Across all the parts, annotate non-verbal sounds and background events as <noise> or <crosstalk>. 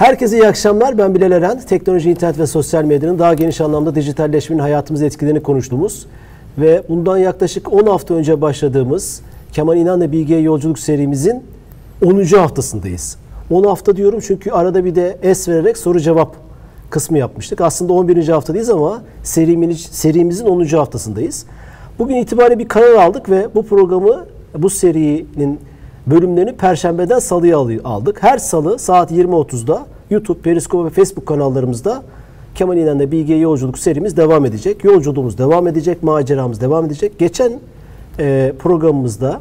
Herkese iyi akşamlar. Ben Bilal Eren. Teknoloji, internet ve sosyal medyanın daha geniş anlamda dijitalleşmenin hayatımıza etkilerini konuştuğumuz ve bundan yaklaşık 10 hafta önce başladığımız Kemal İnan'la Bilgiye Yolculuk serimizin 10. haftasındayız. 10 hafta diyorum çünkü arada bir de es vererek soru cevap kısmı yapmıştık. Aslında 11. haftadayız ama serimiz, serimizin 10. haftasındayız. Bugün itibariyle bir karar aldık ve bu programı, bu serinin bölümlerini Perşembeden Salı'ya aldık. Her Salı saat 20.30'da YouTube, Periscope ve Facebook kanallarımızda Kemal İnan'la Bilgiye Yolculuk serimiz devam edecek. Yolculuğumuz devam edecek, maceramız devam edecek. Geçen e, programımızda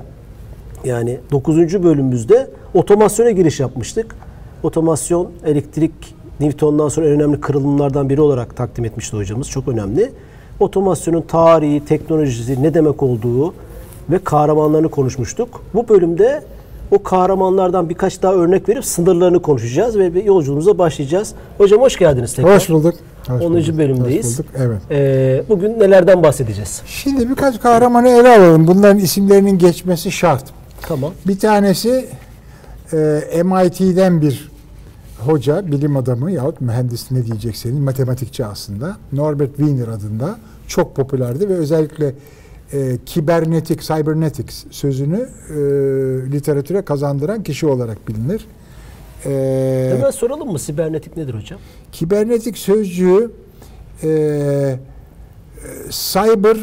yani 9. bölümümüzde otomasyona giriş yapmıştık. Otomasyon elektrik Newton'dan sonra en önemli kırılımlardan biri olarak takdim etmişti hocamız. Çok önemli. Otomasyonun tarihi, teknolojisi, ne demek olduğu ve kahramanlarını konuşmuştuk. Bu bölümde o kahramanlardan birkaç daha örnek verip sınırlarını konuşacağız ve yolculuğumuza başlayacağız. Hocam hoş geldiniz tekrar. Hoş bulduk. Hoş 10. Bulduk. bölümdeyiz. Hoş bulduk. Evet. Ee, bugün nelerden bahsedeceğiz? Şimdi birkaç kahramanı ele alalım. Bunların isimlerinin geçmesi şart. Tamam. Bir tanesi e, MIT'den bir hoca, bilim adamı yahut mühendis ne diyecekseniz matematikçi aslında. Norbert Wiener adında çok popülerdi ve özellikle e, kibernetik, cybernetics sözünü e, literatüre kazandıran kişi olarak bilinir. E, Hemen soralım mı sibernetik nedir hocam? Kibernetik sözcüğü e, e, cyber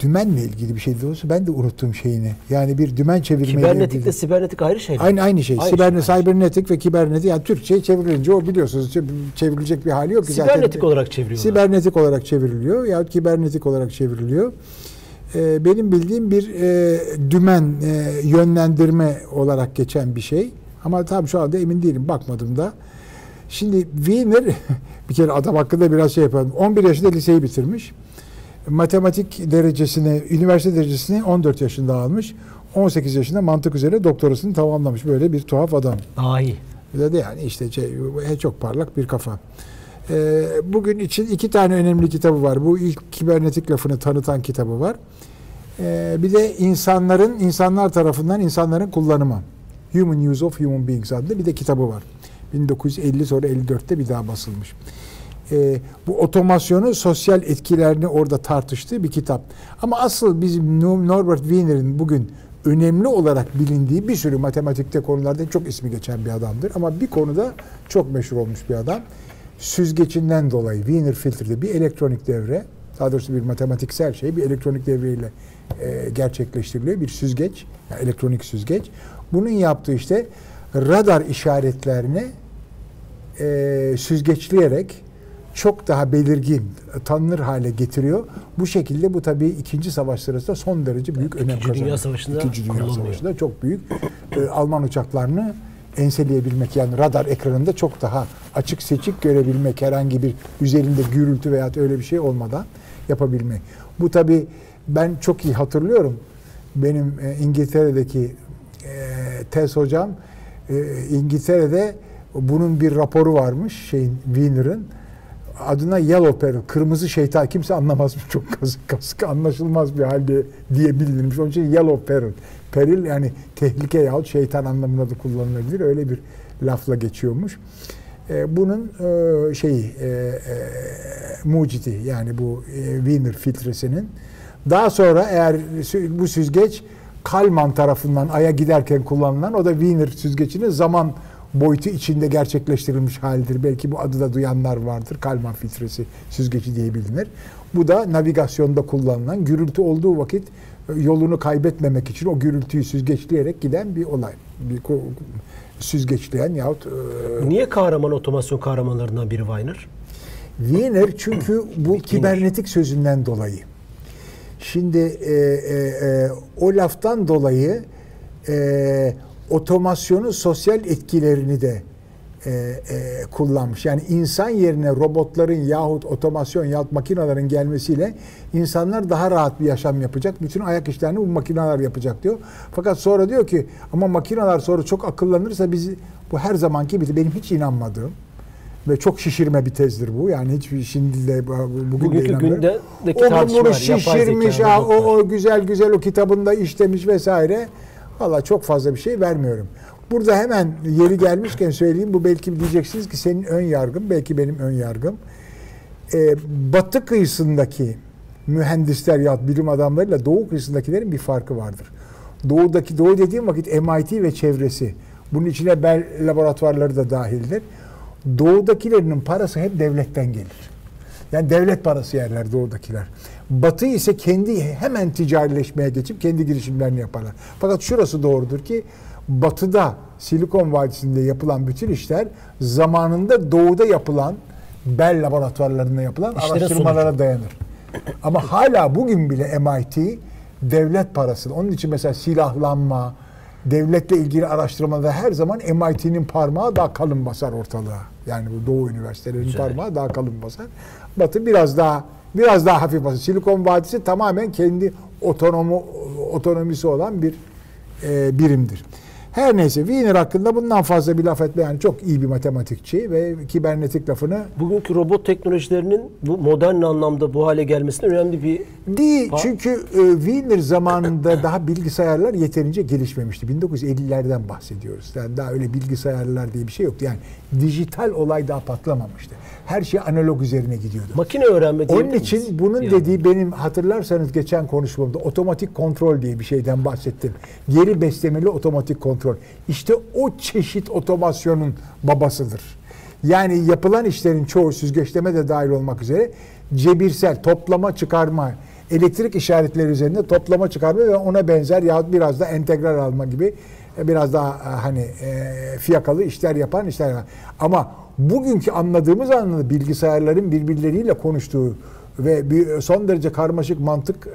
dümenle ilgili bir şey doğrusu ben de unuttum şeyini. Yani bir dümen çevirmeyle Kibernetikle sibernetik ayrı şey mi? Aynı aynı şey. Aynı Sibernet, şey. Sibernetik ve kibernetik yani Türkçe çevrilince o biliyorsunuz çevrilecek bir hali yok ki Sibernetik zaten. olarak çevriliyor. Sibernetik olarak çevriliyor ya kibernetik olarak çevriliyor. Ee, benim bildiğim bir e, dümen e, yönlendirme olarak geçen bir şey. Ama tam şu anda emin değilim. Bakmadım da. Şimdi Wiener <laughs> bir kere adam hakkında biraz şey yapalım. 11 yaşında liseyi bitirmiş matematik derecesini, üniversite derecesini 14 yaşında almış. 18 yaşında mantık üzerine doktorasını tamamlamış. Böyle bir tuhaf adam. Dahi. Dedi yani işte şey, çok parlak bir kafa. Ee, bugün için iki tane önemli kitabı var. Bu ilk kibernetik lafını tanıtan kitabı var. Ee, bir de insanların, insanlar tarafından insanların kullanımı. Human Use of Human Beings adlı bir de kitabı var. 1950 sonra 54'te bir daha basılmış e, bu otomasyonu sosyal etkilerini orada tartıştığı bir kitap. Ama asıl bizim Norbert Wiener'in bugün önemli olarak bilindiği bir sürü matematikte konularda çok ismi geçen bir adamdır. Ama bir konuda çok meşhur olmuş bir adam. Süzgecinden dolayı Wiener filtrede bir elektronik devre, daha doğrusu bir matematiksel şey, bir elektronik devreyle e, gerçekleştiriliyor. Bir süzgeç, yani elektronik süzgeç. Bunun yaptığı işte radar işaretlerini e, süzgeçleyerek çok daha belirgin, tanınır hale getiriyor. Bu şekilde bu tabii ikinci savaş sırasında son derece büyük İkinci önem kazanıyor. Dünya Savaşı'nda İkinci Dünya Savaşı'nda çok büyük e, Alman uçaklarını enseleyebilmek yani radar ekranında çok daha açık seçik görebilmek herhangi bir üzerinde gürültü veya öyle bir şey olmadan yapabilmek. Bu tabii ben çok iyi hatırlıyorum. Benim e, İngiltere'deki e, tez hocam e, İngiltere'de bunun bir raporu varmış şeyin Wiener'ın adına Yellow Peril, kırmızı şeytan kimse anlamaz <laughs> çok kazık kazık anlaşılmaz bir halde diye bilinmiş. Onun için Yellow Peril. Peril yani tehlike yahut şeytan anlamında da kullanılabilir. Öyle bir lafla geçiyormuş. E, bunun e, şeyi e, e, mucidi yani bu e, Wiener filtresinin daha sonra eğer bu süzgeç Kalman tarafından Ay'a giderken kullanılan o da Wiener süzgecinin zaman boyutu içinde gerçekleştirilmiş halidir. Belki bu adı da duyanlar vardır. Kalman filtresi süzgeci diye bilinir. Bu da navigasyonda kullanılan gürültü olduğu vakit e, yolunu kaybetmemek için o gürültüyü süzgeçleyerek giden bir olay. Bir süzgeçleyen yahut... E, Niye kahraman otomasyon kahramanlarından biri Weiner? Wiener çünkü <clears throat> bu kibernetik sözünden dolayı. Şimdi e, e, e, o laftan dolayı e, otomasyonun sosyal etkilerini de e, e, kullanmış. Yani insan yerine robotların yahut otomasyon yahut makinelerin gelmesiyle insanlar daha rahat bir yaşam yapacak. Bütün ayak işlerini bu makineler yapacak diyor. Fakat sonra diyor ki ama makineler sonra çok akıllanırsa bizi bu her zamanki bir benim hiç inanmadığım ve çok şişirme bir tezdir bu. Yani hiçbir şimdi de bugün Bugünkü de gündeki tartışmalar. şişirmiş, ha, o, o güzel güzel o kitabında işlemiş vesaire. Valla çok fazla bir şey vermiyorum. Burada hemen yeri gelmişken söyleyeyim. Bu belki diyeceksiniz ki senin ön yargın, belki benim ön yargım. Ee, batı kıyısındaki mühendisler ya bilim adamlarıyla doğu kıyısındakilerin bir farkı vardır. Doğudaki doğu dediğim vakit MIT ve çevresi. Bunun içine Bell laboratuvarları da dahildir. Doğudakilerinin parası hep devletten gelir. Yani devlet parası yerler doğudakiler. Batı ise kendi hemen ticarileşmeye geçip kendi girişimlerini yaparlar. Fakat şurası doğrudur ki batıda Silikon Vadisi'nde yapılan bütün işler zamanında doğuda yapılan Bell laboratuvarlarında yapılan İşlerin araştırmalara sonucu. dayanır. Ama hala bugün bile MIT devlet parası. Onun için mesela silahlanma, devletle ilgili araştırmada her zaman MIT'nin parmağı daha kalın basar ortalığa. Yani bu Doğu üniversitelerinin Güzel. parmağı daha kalın basar. Batı biraz daha biraz daha hafif basar. Silikon Vadisi tamamen kendi otonomu otonomisi olan bir e, birimdir. Her neyse Wiener hakkında bundan fazla bir laf etme yani çok iyi bir matematikçi ve kibernetik lafını Bugünkü robot teknolojilerinin bu modern anlamda bu hale gelmesinin önemli bir Değil çünkü e, Wiener zamanında daha bilgisayarlar yeterince gelişmemişti. 1950'lerden bahsediyoruz. Yani daha öyle bilgisayarlar diye bir şey yoktu. Yani dijital olay daha patlamamıştı. Her şey analog üzerine gidiyordu. makine öğrenme Onun için miyiz? bunun Yani. dediği benim hatırlarsanız geçen konuşmamda otomatik kontrol diye bir şeyden bahsettim. Geri beslemeli otomatik kontrol. İşte o çeşit otomasyonun babasıdır. Yani yapılan işlerin çoğu süzgeçleme de dahil olmak üzere cebirsel toplama çıkarma elektrik işaretleri üzerinde toplama çıkarma ve ona benzer yahut biraz da entegral alma gibi e, biraz daha e, hani e, fiyakalı işler yapan işler var. Ama bugünkü anladığımız anlamda bilgisayarların birbirleriyle konuştuğu ve bir son derece karmaşık mantık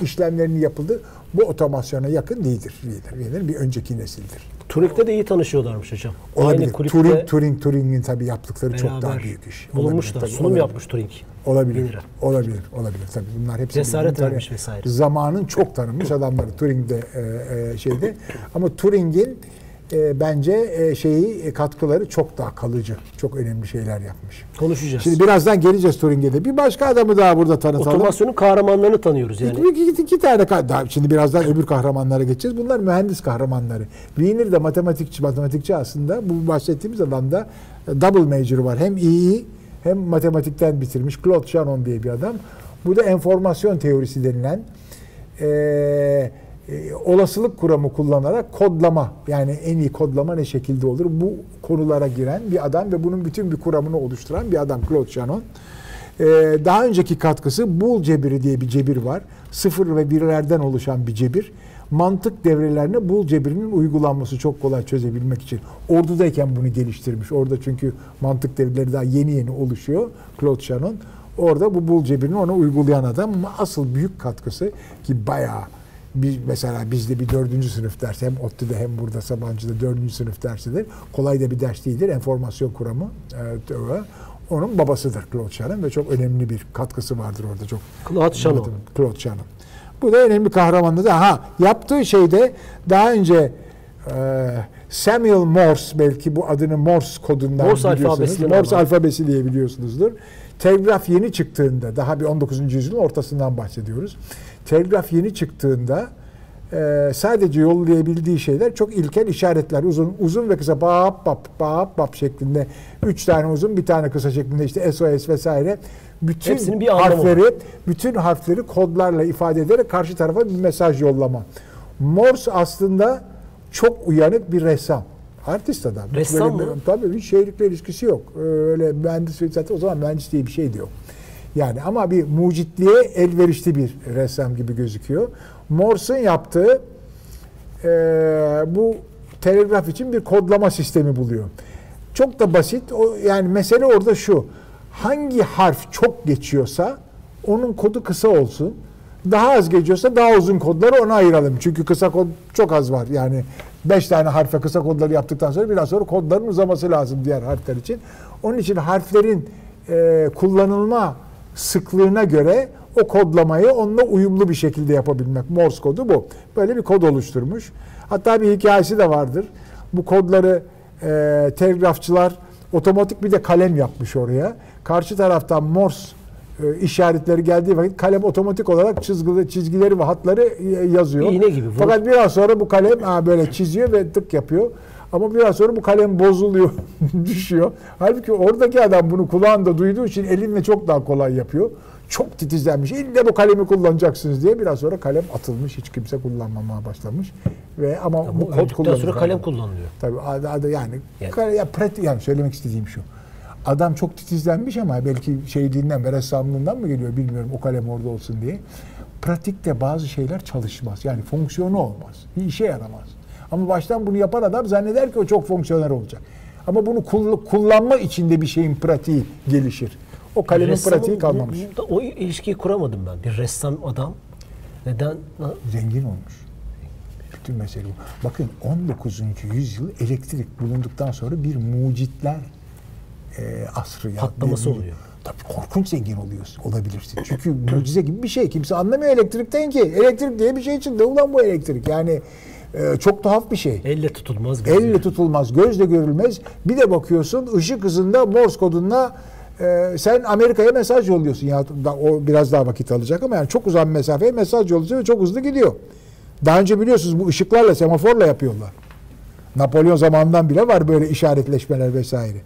işlemlerinin yapıldığı bu otomasyona yakın değildir. Wiener. Wiener bir önceki nesildir. Turing'de de iyi tanışıyorlarmış hocam. Olabilir. Aynı kulüpte Turing, Turing, Turing'in tabii yaptıkları çok daha büyük iş. Bulunmuşlar. Olabilir, tabii, Sunum olabilir. yapmış Turing. Olabilir. Wiener'e. Olabilir. Olabilir. Tabii bunlar hepsi Cesaret vermiş vesaire. Zamanın çok tanınmış adamları Turing'de e, e, şeyde. Ama Turing'in e, bence e, şeyi e, katkıları çok daha kalıcı. Çok önemli şeyler yapmış. Konuşacağız. Şimdi birazdan geleceğiz Turing'e de. Bir başka adamı daha burada tanıtalım. Otomasyonun kahramanlarını tanıyoruz yani. İki, iki, iki tane ka- daha şimdi birazdan öbür kahramanlara geçeceğiz. Bunlar mühendis kahramanları. Wiener de matematikçi, matematikçi aslında. Bu bahsettiğimiz alanda e, double major var. Hem iyi hem matematikten bitirmiş. Claude Shannon diye bir adam. Bu da enformasyon teorisi denilen e, e, olasılık kuramı kullanarak kodlama yani en iyi kodlama ne şekilde olur bu konulara giren bir adam ve bunun bütün bir kuramını oluşturan bir adam Claude Shannon. Ee, daha önceki katkısı Boole cebiri diye bir cebir var. Sıfır ve birlerden oluşan bir cebir. Mantık devrelerine Boole cebirinin uygulanması çok kolay çözebilmek için. Ordudayken bunu geliştirmiş. Orada çünkü mantık devreleri daha yeni yeni oluşuyor. Claude Shannon. Orada bu Boole cebirini ona uygulayan adam ama asıl büyük katkısı ki bayağı biz mesela bizde bir dördüncü sınıf dersi hem ODTÜ'de hem burada Sabancı'da dördüncü sınıf dersidir. Kolay da bir ders değildir. Enformasyon kuramı. e, teori. Onun babasıdır Claude Shannon ve çok önemli bir katkısı vardır orada çok. Claude Shannon. Claude Shannon. Bu da önemli kahramandı da ha yaptığı şeyde daha önce e, Samuel Morse belki bu adını Morse kodundan Morse biliyorsunuz. Morse ama. alfabesi diye biliyorsunuzdur. Telgraf yeni çıktığında daha bir 19. yüzyılın ortasından bahsediyoruz. Telgraf yeni çıktığında e, sadece yollayabildiği şeyler çok ilkel işaretler. Uzun uzun ve kısa bap bap bap bap şeklinde. Üç tane uzun bir tane kısa şeklinde işte SOS vesaire. Bütün Hepsinin bir harfleri bütün harfleri kodlarla ifade ederek karşı tarafa bir mesaj yollama. Morse aslında çok uyanık bir ressam. Artist adam. Ressam böyle- mı? Tabii hiç şeylikle ilişkisi yok. Öyle mühendis zaten o zaman mühendis diye bir şey de yok. Yani ama bir mucitliğe elverişli bir ressam gibi gözüküyor. Morse'un yaptığı e, bu telegraf için bir kodlama sistemi buluyor. Çok da basit. O yani mesele orada şu. Hangi harf çok geçiyorsa onun kodu kısa olsun. Daha az geçiyorsa daha uzun kodları ona ayıralım. Çünkü kısa kod çok az var. Yani 5 tane harfe kısa kodları yaptıktan sonra biraz sonra kodların uzaması lazım diğer harfler için. Onun için harflerin e, kullanılma sıklığına göre o kodlamayı onunla uyumlu bir şekilde yapabilmek. Morse kodu bu. Böyle bir kod oluşturmuş. Hatta bir hikayesi de vardır. Bu kodları e, telgrafçılar otomatik bir de kalem yapmış oraya. Karşı taraftan Morse e, işaretleri geldiği vakit kalem otomatik olarak çizgileri, çizgileri ve hatları e, yazıyor. İğne gibi. Fakat biraz sonra bu kalem ha, böyle çiziyor ve tık yapıyor. Ama biraz sonra bu kalem bozuluyor, <laughs> düşüyor. Halbuki oradaki adam bunu kulağında duyduğu için elinle çok daha kolay yapıyor. Çok titizlenmiş. İlle bu kalemi kullanacaksınız diye biraz sonra kalem atılmış. Hiç kimse kullanmamaya başlamış. Ve ama Ya bu bu kod kullanılıyor. sonra kalem kullanılıyor. Tabii yani, Yani- kale- ya pratik yani söylemek istediğim şu. Adam çok titizlenmiş ama belki şeyliğinden ve ressamlığından mı geliyor bilmiyorum o kalem orada olsun diye. Pratikte bazı şeyler çalışmaz. Yani fonksiyonu olmaz. Bir işe yaramaz. Ama baştan bunu yapan adam zanneder ki o çok fonksiyonel olacak. Ama bunu kull- kullanma içinde bir şeyin pratiği gelişir. O kalemin Ressamın pratiği kalmamış. o ilişkiyi kuramadım ben. Bir ressam adam neden Zengin olmuş. Bütün mesele bu. Bakın 19. yüzyıl elektrik bulunduktan sonra bir mucitler e, asrı. Patlaması Bir- oluyor. Tabii korkunç zengin oluyorsun, olabilirsin. Çünkü mucize gibi bir şey. Kimse anlamıyor elektrikten ki. Elektrik diye bir şey çıktı. Ulan bu elektrik. Yani e, çok tuhaf bir şey. elle tutulmaz bir Elle tutulmaz, gözle görülmez. Bir de bakıyorsun ışık hızında Morse kodunla e, sen Amerika'ya mesaj yolluyorsun. Ya da, o biraz daha vakit alacak ama yani çok uzak mesafeye mesaj yolluyorsun ve çok hızlı gidiyor. Daha önce biliyorsunuz bu ışıklarla, semaforla yapıyorlar. Napolyon zamanından bile var böyle işaretleşmeler vesaire.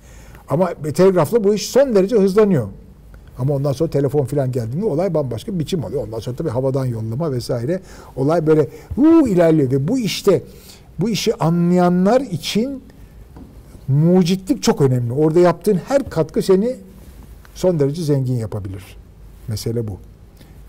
Ama telgrafla bu iş son derece hızlanıyor. Ama ondan sonra telefon falan geldiğinde olay bambaşka bir biçim alıyor. Ondan sonra tabii havadan yollama vesaire olay böyle huu ilerliyor ve bu işte bu işi anlayanlar için mucitlik çok önemli. Orada yaptığın her katkı seni son derece zengin yapabilir. Mesele bu.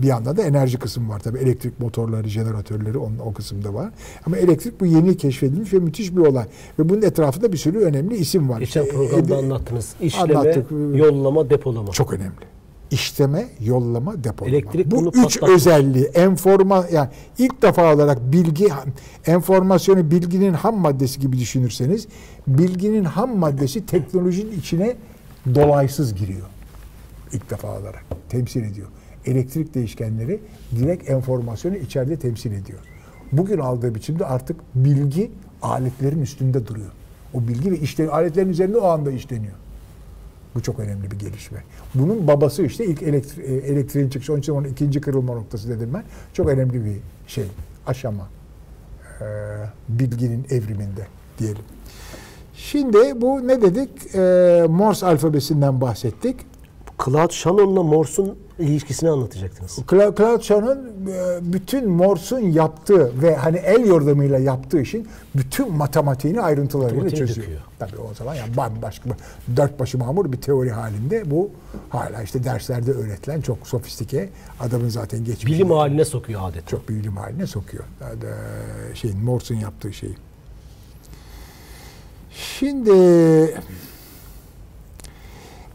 Bir yandan da enerji kısmı var tabii. Elektrik motorları, jeneratörleri onun, o kısımda var. Ama elektrik bu yeni keşfedilmiş ve müthiş bir olay. Ve bunun etrafında bir sürü önemli isim var. Geçen İşte, programda e, anlattınız. İşleme, anlattık. yollama, depolama. Çok önemli. İşleme, yollama, depolama. Elektrik Bu üç patlatmış. özelliği enforma yani ilk defa olarak bilgi enformasyonu bilginin ham maddesi gibi düşünürseniz bilginin ham maddesi teknolojinin içine dolaysız giriyor. İlk defa olarak temsil ediyor. Elektrik değişkenleri direkt enformasyonu içeride temsil ediyor. Bugün aldığı biçimde artık bilgi aletlerin üstünde duruyor. O bilgi ve işte aletlerin üzerinde o anda işleniyor. Bu çok önemli bir gelişme. Bunun babası işte ilk elektri- e, elektriğin çıkışı. Onun için onun ikinci kırılma noktası dedim ben. Çok önemli bir şey, aşama. Ee, bilginin evriminde diyelim. Şimdi bu ne dedik? Ee, Morse alfabesinden bahsettik. Claude Shannon'la Morse'un ilişkisini anlatacaktınız. Cla- Claude Shannon'un e, bütün Morse'un yaptığı ve hani el yordamıyla yaptığı işin bütün matematiğini ayrıntılarıyla Matematiğini çözüyor. döküyor. Tabii o zaman yani bambaşka dört başı mamur bir teori halinde bu hala işte derslerde öğretilen çok sofistike adamın zaten geçmişi. Bilim haline sokuyor adeta. çok bilim haline sokuyor. Şeyin Morse'un yaptığı şeyi. Şimdi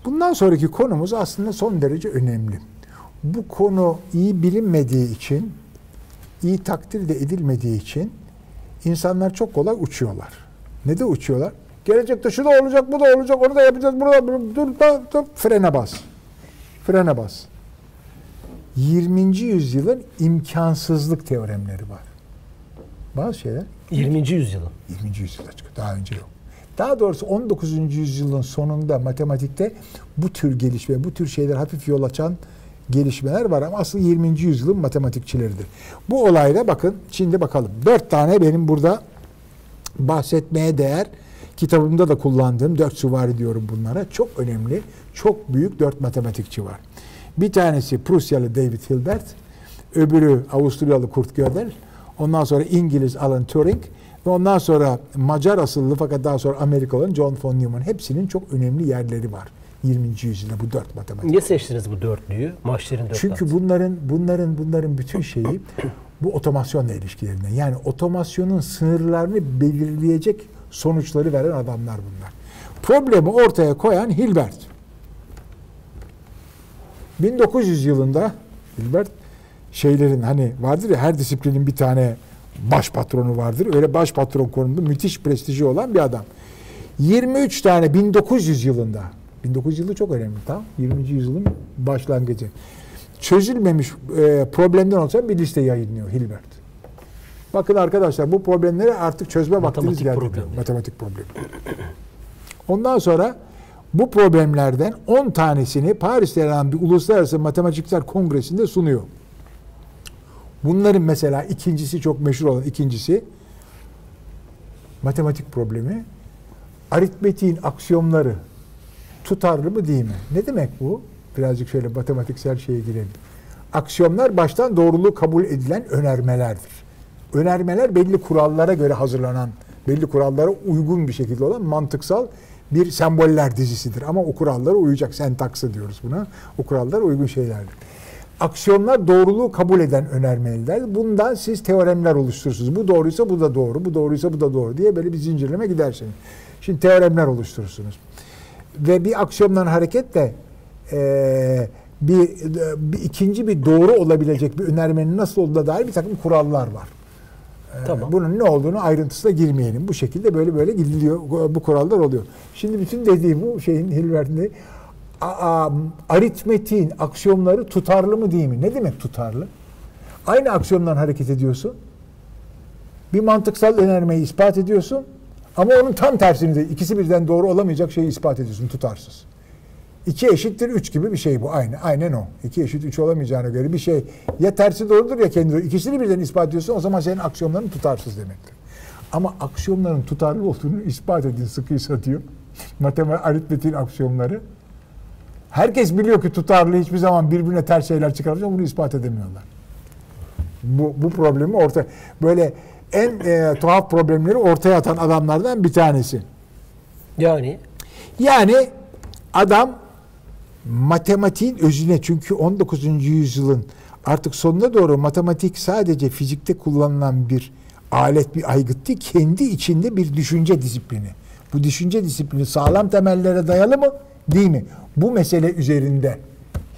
bundan sonraki konumuz aslında son derece önemli. Bu konu iyi bilinmediği için, iyi takdir de edilmediği için insanlar çok kolay uçuyorlar. Ne de uçuyorlar? Gelecekte şu da olacak, bu da olacak, onu da yapacağız, bunu da dur, dur, dur, frene bas. Frene bas. 20. yüzyılın imkansızlık teoremleri var. Bazı şeyler 20. yüzyılın. 20. yüzyılda çıkıyor. Daha önce yok. Daha doğrusu 19. yüzyılın sonunda matematikte bu tür gelişme, bu tür şeyler hafif yol açan gelişmeler var ama asıl 20. yüzyılın matematikçileridir. Bu olayda bakın şimdi bakalım. Dört tane benim burada bahsetmeye değer kitabımda da kullandığım dört süvari diyorum bunlara. Çok önemli, çok büyük dört matematikçi var. Bir tanesi Prusyalı David Hilbert, öbürü Avusturyalı Kurt Gödel, ondan sonra İngiliz Alan Turing ve ondan sonra Macar asıllı fakat daha sonra Amerikalı John von Neumann. Hepsinin çok önemli yerleri var 20. yüzyılda bu dört matematik. Niye seçtiniz bu dörtlüyü? Maçların dört Çünkü bunların bunların bunların bütün şeyi bu otomasyonla ilişkilerinden. Yani otomasyonun sınırlarını belirleyecek sonuçları veren adamlar bunlar. Problemi ortaya koyan Hilbert. 1900 yılında Hilbert şeylerin hani vardır ya her disiplinin bir tane baş patronu vardır. Öyle baş patron konumunda müthiş prestiji olan bir adam. 23 tane 1900 yılında 1900 yılı çok önemli tamam 20. yüzyılın başlangıcı. Çözülmemiş e, problemden olsa bir liste yayınlıyor Hilbert. Bakın arkadaşlar bu problemleri artık çözme vaktiniz Matematik geldi. problemi. Matematik problemi. Ondan sonra Bu problemlerden 10 tanesini Paris'te alan bir uluslararası matematikler kongresinde sunuyor. Bunların mesela ikincisi çok meşhur olan ikincisi matematik problemi. Aritmetiğin aksiyomları tutarlı mı değil mi? Ne demek bu? Birazcık şöyle matematiksel şeye girelim. Aksiyomlar baştan doğruluğu kabul edilen önermelerdir. Önermeler belli kurallara göre hazırlanan, belli kurallara uygun bir şekilde olan mantıksal bir semboller dizisidir. Ama o kurallara uyacak sentaksı diyoruz buna. O kurallara uygun şeylerdir. Aksiyonlar doğruluğu kabul eden önermeler. Bundan siz teoremler oluşturursunuz. Bu doğruysa bu da doğru, bu doğruysa bu da doğru diye böyle bir zincirleme gidersiniz. Şimdi teoremler oluşturursunuz. Ve bir aksiyondan hareketle e, bir, bir ikinci bir doğru olabilecek bir önermenin nasıl olduğuna dair bir takım kurallar var. E, Tamam. Bunun ne olduğunu ayrıntısına girmeyelim. Bu şekilde böyle böyle gidiliyor. Bu kurallar oluyor. Şimdi bütün dediği bu şeyin Hilbert'in aritmetiğin aksiyonları tutarlı mı değil mi? Ne demek tutarlı? Aynı aksiyondan hareket ediyorsun. Bir mantıksal önermeyi ispat ediyorsun. Ama onun tam tersini de ikisi birden doğru olamayacak şeyi ispat ediyorsun tutarsız. 2 eşittir 3 gibi bir şey bu. Aynı. Aynen o. 2 eşit 3 olamayacağına göre bir şey ya tersi doğrudur ya kendi doğru. İkisini birden ispat ediyorsun o zaman senin aksiyonların tutarsız demektir. Ama aksiyonların tutarlı olduğunu ispat edin sıkıysa diyor. <laughs> Matematik aritmetiğin aksiyonları. Herkes biliyor ki tutarlı hiçbir zaman birbirine ters şeyler çıkaracak bunu ispat edemiyorlar. Bu, bu problemi orta böyle en e, tuhaf problemleri ortaya atan adamlardan bir tanesi. Yani Yani adam matematiğin özüne çünkü 19. yüzyılın artık sonuna doğru matematik sadece fizikte kullanılan bir alet, bir aygıt değil, kendi içinde bir düşünce disiplini. Bu düşünce disiplini sağlam temellere dayalı mı, değil mi? Bu mesele üzerinde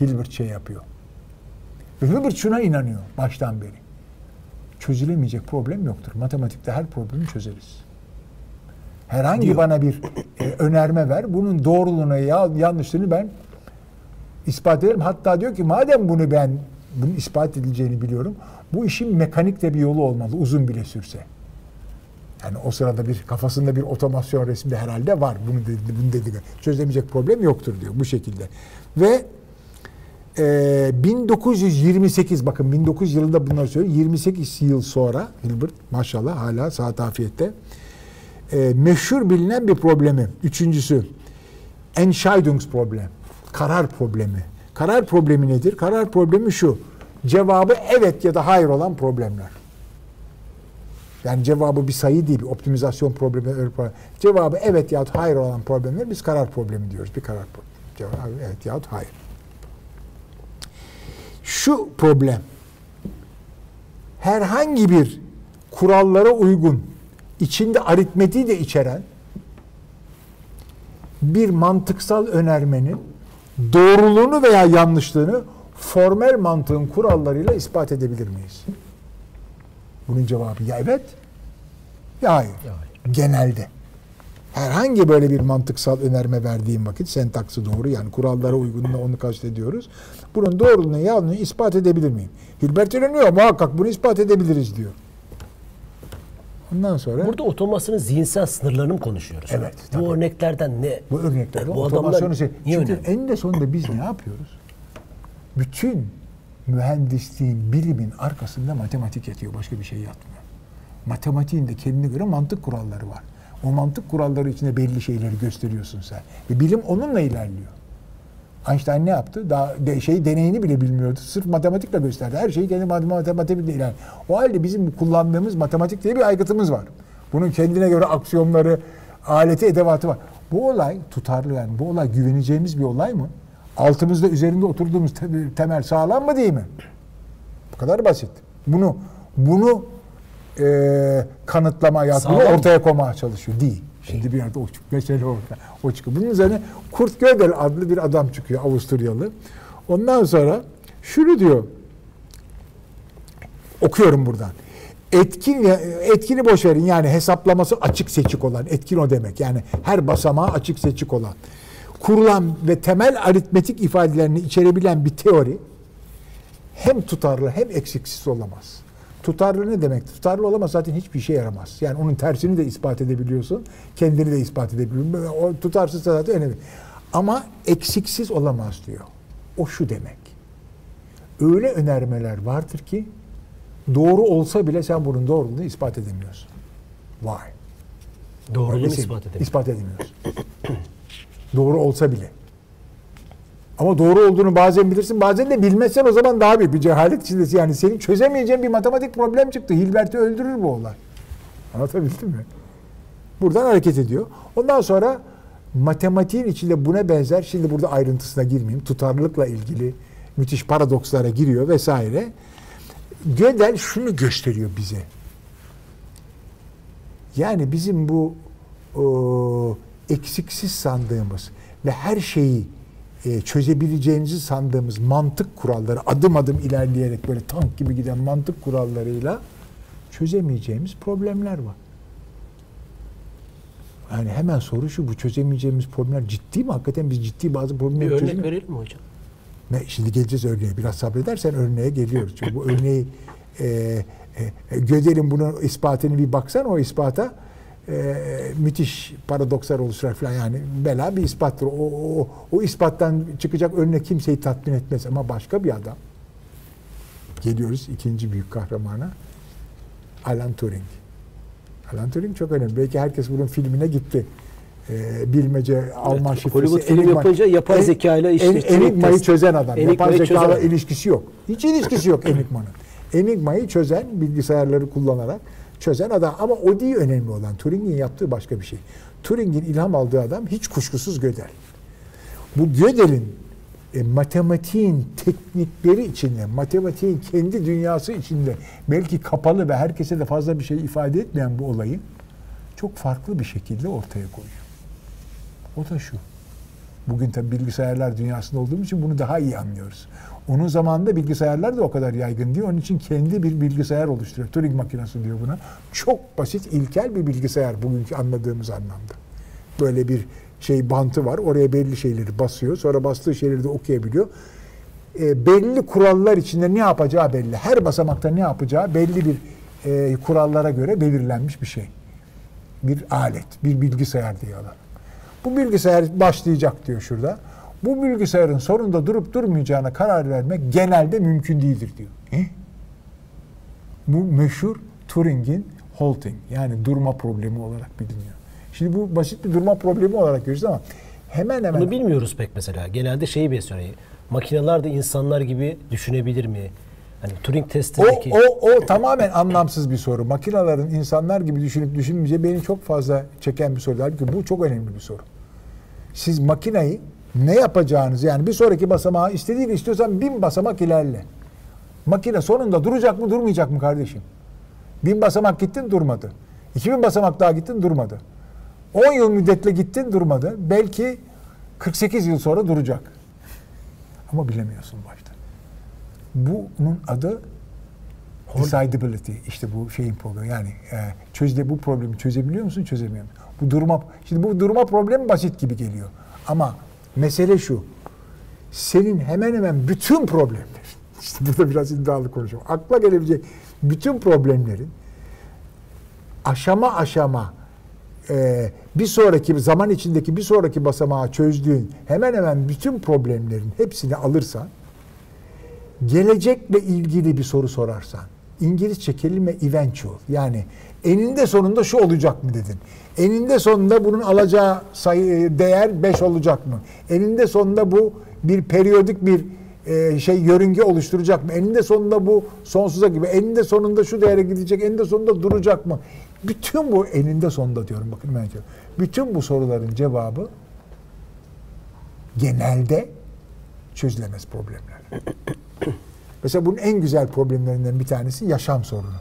Hilbert şey yapıyor. Ve Hilbert şuna inanıyor baştan beri. Çözülemeyecek problem yoktur. Matematikte her problemi çözeriz. Herhangi Diyor. bana bir e, önerme ver. Bunun doğruluğuna ya yanlışlığını ben ispat ederim. Hatta diyor ki madem bunu ben bunun ispat edileceğini biliyorum. Bu işin mekanik de bir yolu olmalı uzun bile sürse. Yani o sırada bir kafasında bir otomasyon resmi de herhalde var. Bunu dedi, bunu dedi. Çözemeyecek problem yoktur diyor bu şekilde. Ve e, 1928 bakın 1900 yılında bunları söylüyor. 28 yıl sonra Hilbert maşallah hala saat afiyette e, meşhur bilinen bir problemi. Üçüncüsü Entscheidungsproblem. Karar problemi. Karar problemi nedir? Karar problemi şu. Cevabı evet ya da hayır olan problemler. Yani cevabı bir sayı değil, bir optimizasyon problemi. Cevabı evet ya da hayır olan problemler biz karar problemi diyoruz. Bir karar problemi. Cevabı evet ya da hayır. Şu problem herhangi bir kurallara uygun içinde aritmetiği de içeren bir mantıksal önermenin doğruluğunu veya yanlışlığını formel mantığın kurallarıyla ispat edebilir miyiz? Bunun cevabı ya evet ya hayır. Ya Genelde. Herhangi böyle bir mantıksal önerme verdiğim vakit sentaksı doğru yani kurallara uygunluğuna onu kastediyoruz. Bunun doğruluğunu yanlışlığını ispat edebilir miyim? Hilbert inanıyor muhakkak bunu ispat edebiliriz diyor. Ondan sonra burada otomasyonun zihinsel sınırlarını mı konuşuyoruz? Evet, Bu tabii. örneklerden ne? Bu örneklerde Bu otomasyonu şey. Çünkü önemli? en de sonunda biz ne yapıyoruz? Bütün mühendisliğin, bilimin arkasında matematik yatıyor. Başka bir şey yatmıyor. Matematiğin de kendine göre mantık kuralları var. O mantık kuralları içinde belli şeyleri gösteriyorsun sen. Ve bilim onunla ilerliyor. Einstein ne yaptı? Daha de, şey deneyini bile bilmiyordu. Sırf matematikle gösterdi. Her şeyi kendi matematikle ilerliyor. O halde bizim kullandığımız matematik diye bir aygıtımız var. Bunun kendine göre aksiyonları, aleti, edevatı var. Bu olay tutarlı yani. Bu olay güveneceğimiz bir olay mı? Altımızda üzerinde oturduğumuz te- temel sağlam mı değil mi? Bu kadar basit. Bunu bunu e, Sağlam mı? ortaya koymaya çalışıyor. Değil. Şimdi bir yerde o çıkıyor. Mesele orada. O çıkıyor. Bunun üzerine Kurt Gödel adlı bir adam çıkıyor. Avusturyalı. Ondan sonra şunu diyor. Okuyorum buradan. Etkin etkini boş verin. Yani hesaplaması açık seçik olan. Etkin o demek. Yani her basamağı açık seçik olan. Kurulan ve temel aritmetik ifadelerini içerebilen bir teori hem tutarlı hem eksiksiz olamaz. Tutarlı ne demek? Tutarlı olamaz zaten hiçbir işe yaramaz. Yani onun tersini de ispat edebiliyorsun. Kendini de ispat edebiliyorsun. O tutarsızsa zaten önemli. Ama eksiksiz olamaz diyor. O şu demek. Öyle önermeler vardır ki doğru olsa bile sen bunun doğruluğunu ispat edemiyorsun. Vay. Doğruluğunu ispat edelim. İspat edemiyorsun. doğru olsa bile. Ama doğru olduğunu bazen bilirsin, bazen de bilmezsen o zaman daha büyük bir cehalet içindesin. Yani senin çözemeyeceğin bir matematik problem çıktı. Hilbert'i öldürür bu olay. Anlatabildim mi? Buradan hareket ediyor. Ondan sonra matematiğin içinde buna benzer, şimdi burada ayrıntısına girmeyeyim, tutarlılıkla ilgili müthiş paradokslara giriyor vesaire. Gödel şunu gösteriyor bize. Yani bizim bu o, eksiksiz sandığımız ve her şeyi e, çözebileceğimizi sandığımız mantık kuralları adım adım ilerleyerek böyle tank gibi giden mantık kurallarıyla çözemeyeceğimiz problemler var. Yani hemen soru şu bu çözemeyeceğimiz problemler ciddi mi? Hakikaten biz ciddi bazı Bir problemleri örnek çözemiyoruz. verelim mi hocam? Ne, şimdi geleceğiz örneğe. Biraz sabredersen örneğe geliyoruz. Çünkü bu örneği e, e, Gödel'in bunu ispatını bir baksan o ispata e, müthiş paradokslar oluşturar falan yani bela bir ispattır. O, o, o ispattan çıkacak örnek kimseyi tatmin etmez ama başka bir adam. Geliyoruz ikinci büyük kahramana. Alan Turing. Alan Turing çok önemli. Belki herkes bunun filmine gitti. Ee, bilmece, Alman şifresi. Hollywood film Enigma- yapınca yapay zeka ile işte en- Enigma'yı çözen adam. Enigma'yı yapay zekayla çözen. ilişkisi yok. Hiç ilişkisi yok Enigma'nın. Enigma'yı çözen, bilgisayarları kullanarak çözen adam. Ama o değil önemli olan. Turing'in yaptığı başka bir şey. Turing'in ilham aldığı adam hiç kuşkusuz Gödel. Bu Gödel'in e, matematiğin teknikleri içinde, matematiğin kendi dünyası içinde belki kapalı ve herkese de fazla bir şey ifade etmeyen bu olayı çok farklı bir şekilde ortaya koyuyor. O da şu. Bugün tabi bilgisayarlar dünyasında olduğumuz için bunu daha iyi anlıyoruz. Onun zamanında bilgisayarlar da o kadar yaygın değil. Onun için kendi bir bilgisayar oluşturuyor. Turing makinesi diyor buna. Çok basit, ilkel bir bilgisayar bugünkü anladığımız anlamda. Böyle bir şey bantı var. Oraya belli şeyleri basıyor. Sonra bastığı şeyleri de okuyabiliyor. E, belli kurallar içinde ne yapacağı belli. Her basamakta ne yapacağı belli bir e, kurallara göre belirlenmiş bir şey. Bir alet, bir bilgisayar diye alalım. Bu bilgisayar başlayacak diyor şurada. Bu bilgisayarın sonunda durup durmayacağına karar vermek genelde mümkün değildir diyor. E? Bu meşhur Turing'in halting yani durma problemi olarak biliniyor. Şimdi bu basit bir durma problemi olarak görüyoruz ama hemen hemen Bunu bilmiyoruz pek mesela. Genelde şeyi besliyor. Yani makineler de insanlar gibi düşünebilir mi? Hani Turing o, testindeki o, o tamamen anlamsız bir soru. Makinelerin insanlar gibi düşünüp düşünmeyeceği beni çok fazla çeken bir soru. Halbuki bu çok önemli bir soru. Siz makineyi ne yapacağınız yani bir sonraki basamağı istediğini istiyorsan bin basamak ilerle. Makine sonunda duracak mı durmayacak mı kardeşim? Bin basamak gittin durmadı. 2000 basamak daha gittin durmadı. 10 yıl müddetle gittin durmadı. Belki 48 yıl sonra duracak. Ama bilemiyorsun başta. Bunun adı decidability. İşte bu şeyin problemi. Yani e, çözde bu problemi çözebiliyor musun, çözemiyor musun? Bu durma şimdi bu durma problemi basit gibi geliyor. Ama mesele şu. Senin hemen hemen bütün problemlerin <laughs> işte burada biraz iddialı konuşuyorum. Akla gelebilecek bütün problemlerin aşama aşama e, bir sonraki zaman içindeki bir sonraki basamağı çözdüğün hemen hemen bütün problemlerin hepsini alırsan gelecekle ilgili bir soru sorarsan İngilizce kelime eventual yani eninde sonunda şu olacak mı dedin. Eninde sonunda bunun alacağı sayı değer 5 olacak mı? Eninde sonunda bu bir periyodik bir e, şey yörünge oluşturacak mı? Eninde sonunda bu sonsuza gibi. Eninde sonunda şu değere gidecek. Eninde sonunda duracak mı? Bütün bu eninde sonunda diyorum bakın ben diyorum. Bütün bu soruların cevabı genelde çözülemez problemler. <coughs> Mesela bunun en güzel problemlerinden bir tanesi yaşam sorunu.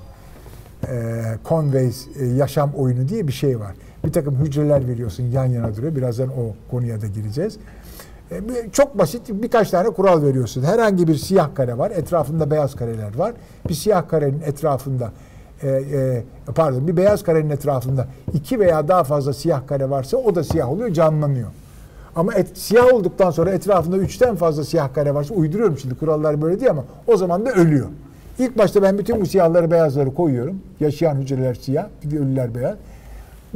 Ee, Conway's e, yaşam oyunu diye bir şey var. Bir takım hücreler veriyorsun yan yana duruyor. Birazdan o konuya da gireceğiz. Bir- çok basit birkaç tane kural veriyorsun. Herhangi bir siyah kare var. Etrafında beyaz kareler var. Bir siyah karenin etrafında e, e, pardon bir beyaz karenin etrafında iki veya daha fazla siyah kare varsa o da siyah oluyor canlanıyor. Ama et, siyah olduktan sonra etrafında üçten fazla siyah kare varsa uyduruyorum şimdi kurallar böyle değil ama o zaman da ölüyor. İlk başta ben bütün bu siyahları beyazları koyuyorum. Yaşayan hücreler siyah, ölüler beyaz.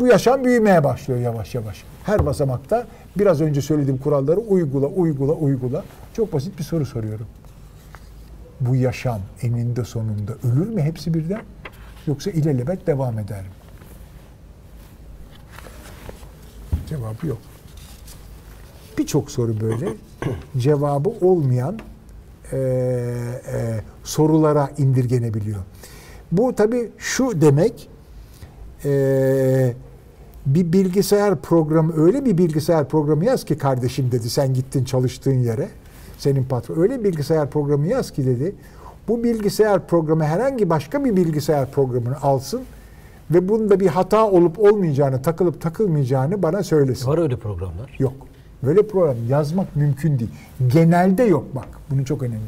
Bu yaşam büyümeye başlıyor yavaş yavaş. Her basamakta biraz önce söylediğim kuralları uygula, uygula, uygula. Çok basit bir soru soruyorum. Bu yaşam eninde sonunda ölür mü hepsi birden? Yoksa ilelebet devam eder mi? Cevabı yok. Birçok soru böyle <clears throat> cevabı olmayan e, e, sorulara indirgenebiliyor. Bu tabii şu demek e, bir bilgisayar programı öyle bir bilgisayar programı yaz ki kardeşim dedi sen gittin çalıştığın yere senin patron öyle bir bilgisayar programı yaz ki dedi bu bilgisayar programı herhangi başka bir bilgisayar programını alsın ve bunda bir hata olup olmayacağını takılıp takılmayacağını bana söylesin. Var öyle programlar. Yok. Böyle program yazmak mümkün değil. Genelde yok bak. Bunu çok önemli.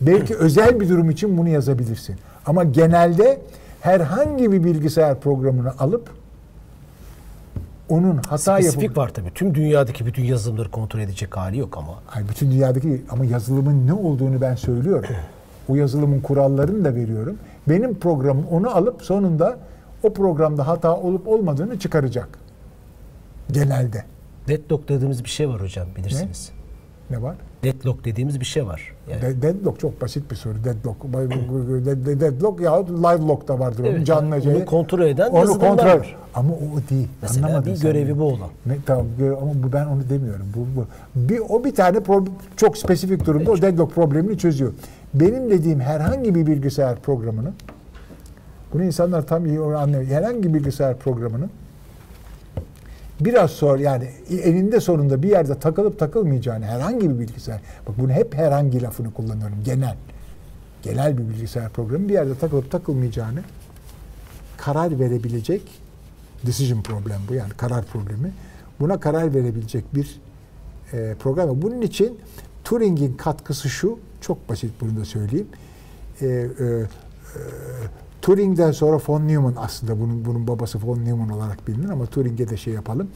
Belki özel bir durum için bunu yazabilirsin. Ama genelde herhangi bir bilgisayar programını alıp onun hata Spesifik yapıp var tabii. Tüm dünyadaki bütün yazılımları kontrol edecek hali yok ama. Ay bütün dünyadaki ama yazılımın ne olduğunu ben söylüyorum. O yazılımın kurallarını da veriyorum. Benim programım onu alıp sonunda o programda hata olup olmadığını çıkaracak. Genelde. Deadlock dediğimiz bir şey var hocam bilirsiniz. Ne var? Deadlock dediğimiz bir şey var. Yani De- Deadlock çok basit bir soru. Deadlock. <laughs> De- de- Deadlock ya live lock da vardır Evet, canlı onu şeyi. kontrol eden Onu kontrol. var. Ama o değil. Mesela Anlamadın bir görevi bu olan. Ne, tamam ama bu ben onu demiyorum. Bu, bu. Bir, o bir tane pro- çok spesifik durumda o deadlock problemini çözüyor. Benim dediğim herhangi bir bilgisayar programını bunu insanlar tam iyi anlıyor. Herhangi bir bilgisayar programını biraz sonra yani eninde sonunda bir yerde takılıp takılmayacağını herhangi bir bilgisayar bak bunu hep herhangi lafını kullanıyorum genel genel bir bilgisayar programı bir yerde takılıp takılmayacağını karar verebilecek decision problem bu yani karar problemi buna karar verebilecek bir e, program. Bunun için Turing'in katkısı şu çok basit bunu da söyleyeyim. E, e, e, Turing'den sonra von Neumann aslında bunun bunun babası von Neumann olarak bilinir ama Turing'e de şey yapalım.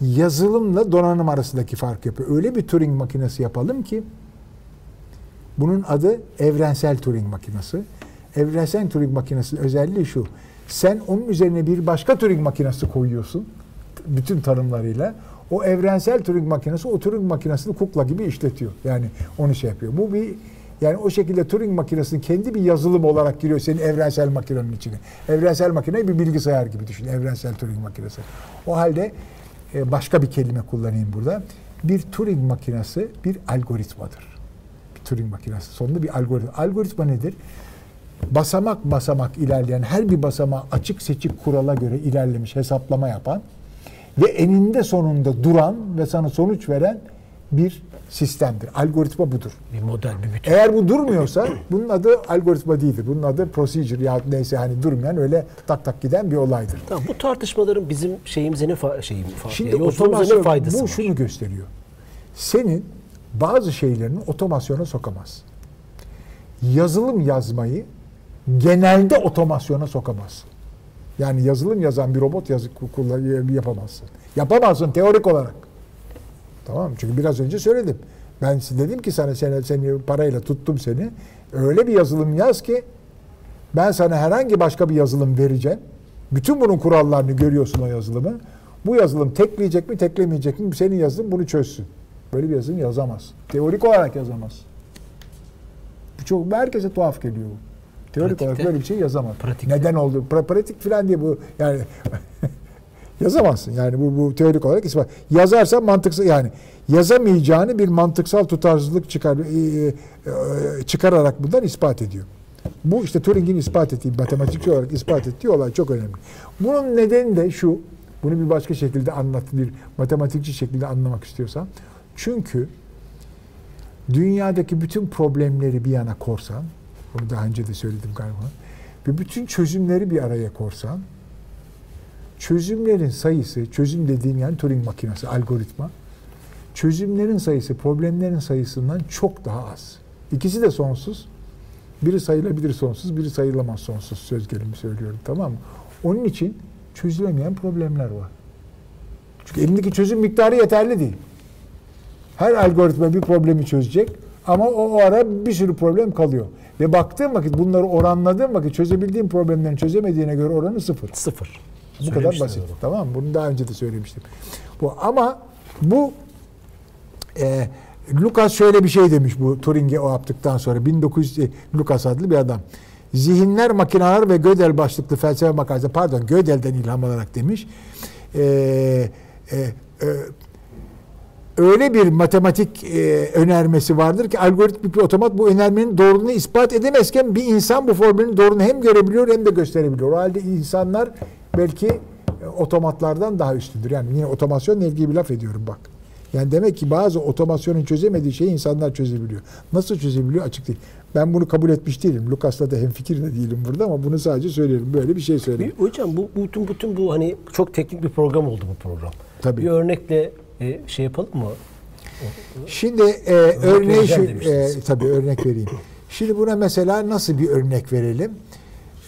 Yazılımla donanım arasındaki fark yapıyor. Öyle bir Turing makinesi yapalım ki bunun adı evrensel Turing makinesi. Evrensel Turing makinesinin özelliği şu. Sen onun üzerine bir başka Turing makinesi koyuyorsun. Bütün tanımlarıyla. O evrensel Turing makinesi o Turing makinesini kukla gibi işletiyor. Yani onu şey yapıyor. Bu bir yani o şekilde Turing makinesinin kendi bir yazılım olarak giriyor senin evrensel makinenin içine. Evrensel makine bir bilgisayar gibi düşün. Evrensel Turing makinesi. O halde e, başka bir kelime kullanayım burada. Bir Turing makinesi bir algoritmadır. Bir Turing makinesi. Sonunda bir algoritma. Algoritma nedir? Basamak basamak ilerleyen, her bir basamağı açık seçik kurala göre ilerlemiş hesaplama yapan ve eninde sonunda duran ve sana sonuç veren bir sistemdir. Algoritma budur. bir model, bir bütün. Eğer bu durmuyorsa bunun adı algoritma değildir. Bunun adı procedure ya neyse hani durmayan öyle tak tak giden bir olaydır. Tamam, bu tartışmaların bizim şeyimize ne fa- şeyim fa- Şimdi yani yolculuğumuza otomasyon ne faydası bu var? şunu gösteriyor. Senin bazı şeylerini otomasyona sokamaz. Yazılım yazmayı genelde otomasyona sokamazsın. Yani yazılım yazan bir robot yazı yapamazsın. Yapamazsın teorik olarak. Tamam? Çünkü biraz önce söyledim. Ben dedim ki sana seni, seni parayla tuttum seni. Öyle bir yazılım yaz ki ben sana herhangi başka bir yazılım vereceğim. Bütün bunun kurallarını görüyorsun o yazılımı. Bu yazılım tekleyecek mi, teklemeyecek mi? Senin yazılım bunu çözsün. Böyle bir yazılım yazamaz. Teorik olarak yazamaz. Bu çok herkese tuhaf geliyor bu. Teorik Pratikte- olarak böyle bir şey yazamaz. Pratikte- Neden oldu? Pra- pratik falan diye bu yani <laughs> yazamazsın. Yani bu, bu teorik olarak ispat. Yazarsan mantıksal yani yazamayacağını bir mantıksal tutarsızlık çıkar e, e, çıkararak bundan ispat ediyor. Bu işte Turing'in ispat ettiği, matematikçi olarak ispat ettiği olay çok önemli. Bunun nedeni de şu, bunu bir başka şekilde anlat, bir matematikçi şekilde anlamak istiyorsan. Çünkü dünyadaki bütün problemleri bir yana korsan, bunu daha önce de söyledim galiba, ve bütün çözümleri bir araya korsan, çözümlerin sayısı, çözüm dediğim yani Turing makinesi, algoritma, çözümlerin sayısı, problemlerin sayısından çok daha az. İkisi de sonsuz. Biri sayılabilir sonsuz, biri sayılamaz sonsuz söz gelimi söylüyorum tamam mı? Onun için çözülemeyen problemler var. Çünkü elindeki çözüm miktarı yeterli değil. Her algoritma bir problemi çözecek ama o, o ara bir sürü problem kalıyor. Ve baktığım vakit bunları oranladığım vakit çözebildiğim problemlerin çözemediğine göre oranı sıfır. Sıfır. Bu kadar basit. onu. Tamam mı? Bunu daha önce de söylemiştim. Bu ama bu e, Lucas şöyle bir şey demiş bu Turing'e o yaptıktan sonra 1900 e, Lucas adlı bir adam. Zihinler, makineler ve Gödel başlıklı felsefe makalesi pardon Gödel'den ilham alarak demiş. E, e, e, öyle bir matematik e, önermesi vardır ki algoritmik bir otomat bu önermenin doğruluğunu ispat edemezken bir insan bu formülün doğruluğunu hem görebiliyor hem de gösterebiliyor. O halde insanlar belki e, otomatlardan daha üstündür. Yani yine otomasyonla ilgili bir laf ediyorum bak. Yani demek ki bazı otomasyonun çözemediği şeyi insanlar çözebiliyor. Nasıl çözebiliyor açık değil. Ben bunu kabul etmiş değilim. Lucas'la da hemfikir de değilim burada ama bunu sadece söyleyelim. Böyle bir şey söyleyeyim. Hocam bu bütün bütün bu hani çok teknik bir program oldu bu program. Tabii. Bir örnekle e, şey yapalım mı? Şimdi e, örneği şu, e, tabii örnek vereyim. Şimdi buna mesela nasıl bir örnek verelim?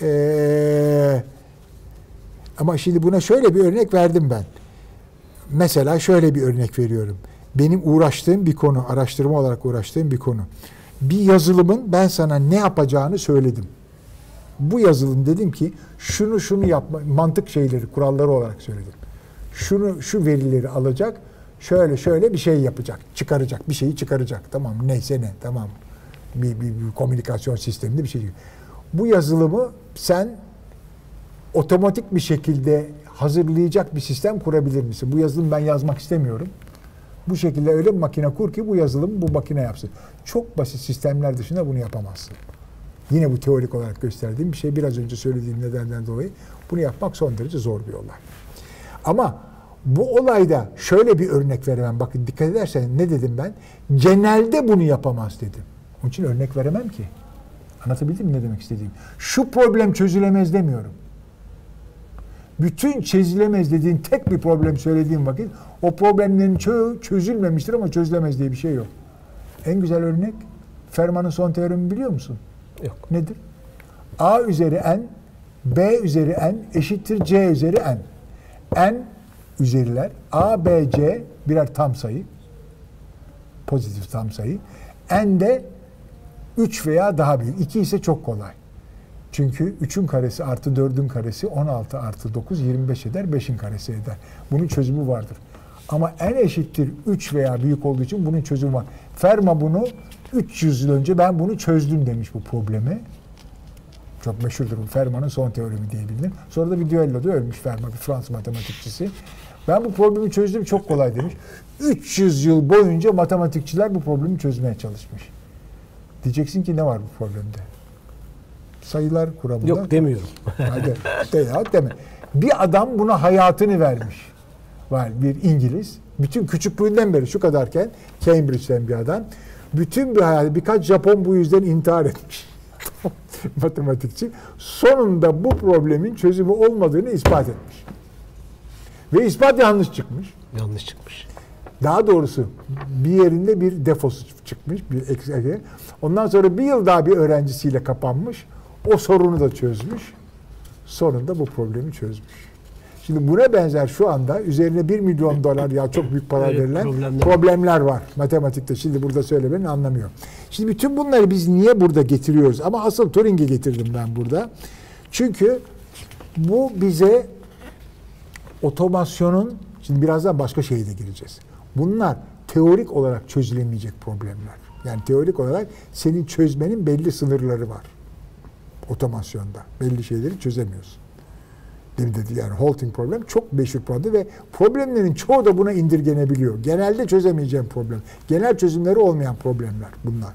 E, ama şimdi buna şöyle bir örnek verdim ben. Mesela şöyle bir örnek veriyorum. Benim uğraştığım bir konu, araştırma olarak uğraştığım bir konu. Bir yazılımın ben sana ne yapacağını söyledim. Bu yazılım dedim ki şunu şunu yapma, mantık şeyleri, kuralları olarak söyledim. Şunu şu verileri alacak, şöyle şöyle bir şey yapacak, çıkaracak, bir şeyi çıkaracak. Tamam neyse ne, tamam. Bir, bir, bir komünikasyon sisteminde bir şey. Bu yazılımı sen otomatik bir şekilde hazırlayacak bir sistem kurabilir misin? Bu yazılımı ben yazmak istemiyorum. Bu şekilde öyle bir makine kur ki bu yazılımı bu makine yapsın. Çok basit sistemler dışında bunu yapamazsın. Yine bu teorik olarak gösterdiğim bir şey. Biraz önce söylediğim nedenden dolayı bunu yapmak son derece zor bir olay. Ama bu olayda şöyle bir örnek veremem. Bakın dikkat edersen ne dedim ben? Genelde bunu yapamaz dedim. Onun için örnek veremem ki. Anlatabildim mi ne demek istediğim? Şu problem çözülemez demiyorum. Bütün çözülemez dediğin tek bir problem söylediğim vakit o problemlerin çoğu çözülmemiştir ama çözülemez diye bir şey yok. En güzel örnek Fermat'ın son teoremi biliyor musun? Yok. Nedir? A üzeri n, B üzeri n eşittir C üzeri n. N üzeriler A, B, C birer tam sayı. Pozitif tam sayı. N de 3 veya daha büyük. 2 ise çok kolay. Çünkü 3'ün karesi artı 4'ün karesi 16 artı 9 25 eder. 5'in karesi eder. Bunun çözümü vardır. Ama n eşittir 3 veya büyük olduğu için bunun çözümü var. Fermat bunu 300 yıl önce ben bunu çözdüm demiş bu problemi. Çok meşhurdur bu Fermat'ın son teoremi diye bilinir. Sonra da bir düelloda ölmüş Fermat, bir Fransız matematikçisi. Ben bu problemi çözdüm çok kolay demiş. 300 yıl boyunca matematikçiler bu problemi çözmeye çalışmış. Diyeceksin ki ne var bu problemde? Sayılar kuramında. Yok demiyorum. <laughs> Hadi de ya deme. Bir adam buna hayatını vermiş. Var bir İngiliz. Bütün küçüklüğünden beri şu kadarken Cambridge'den bir adam. Bütün bir hayatı birkaç Japon bu yüzden intihar etmiş. <laughs> Matematikçi. Sonunda bu problemin çözümü olmadığını ispat etmiş. Ve ispat yanlış çıkmış. Yanlış çıkmış. Daha doğrusu bir yerinde bir defosu çıkmış. Bir. Ondan sonra bir yıl daha bir öğrencisiyle kapanmış. O sorunu da çözmüş. Sonunda bu problemi çözmüş. Şimdi buna benzer şu anda üzerine 1 milyon dolar ya çok büyük para Evet, verilen problemler. problemler var matematikte. Şimdi burada söylemenin anlamıyor. Şimdi bütün bunları biz niye burada getiriyoruz? Ama asıl Turing'i getirdim ben burada. Çünkü bu bize otomasyonun şimdi birazdan başka şeye de gireceğiz. Bunlar teorik olarak çözülemeyecek problemler. Yani teorik olarak senin çözmenin belli sınırları var. Otomasyonda belli şeyleri çözemiyorsun. Demin dedi yani halting problem çok meşhur problem ve problemlerin çoğu da buna indirgenebiliyor. Genelde çözemeyeceğim problem. Genel çözümleri olmayan problemler bunlar.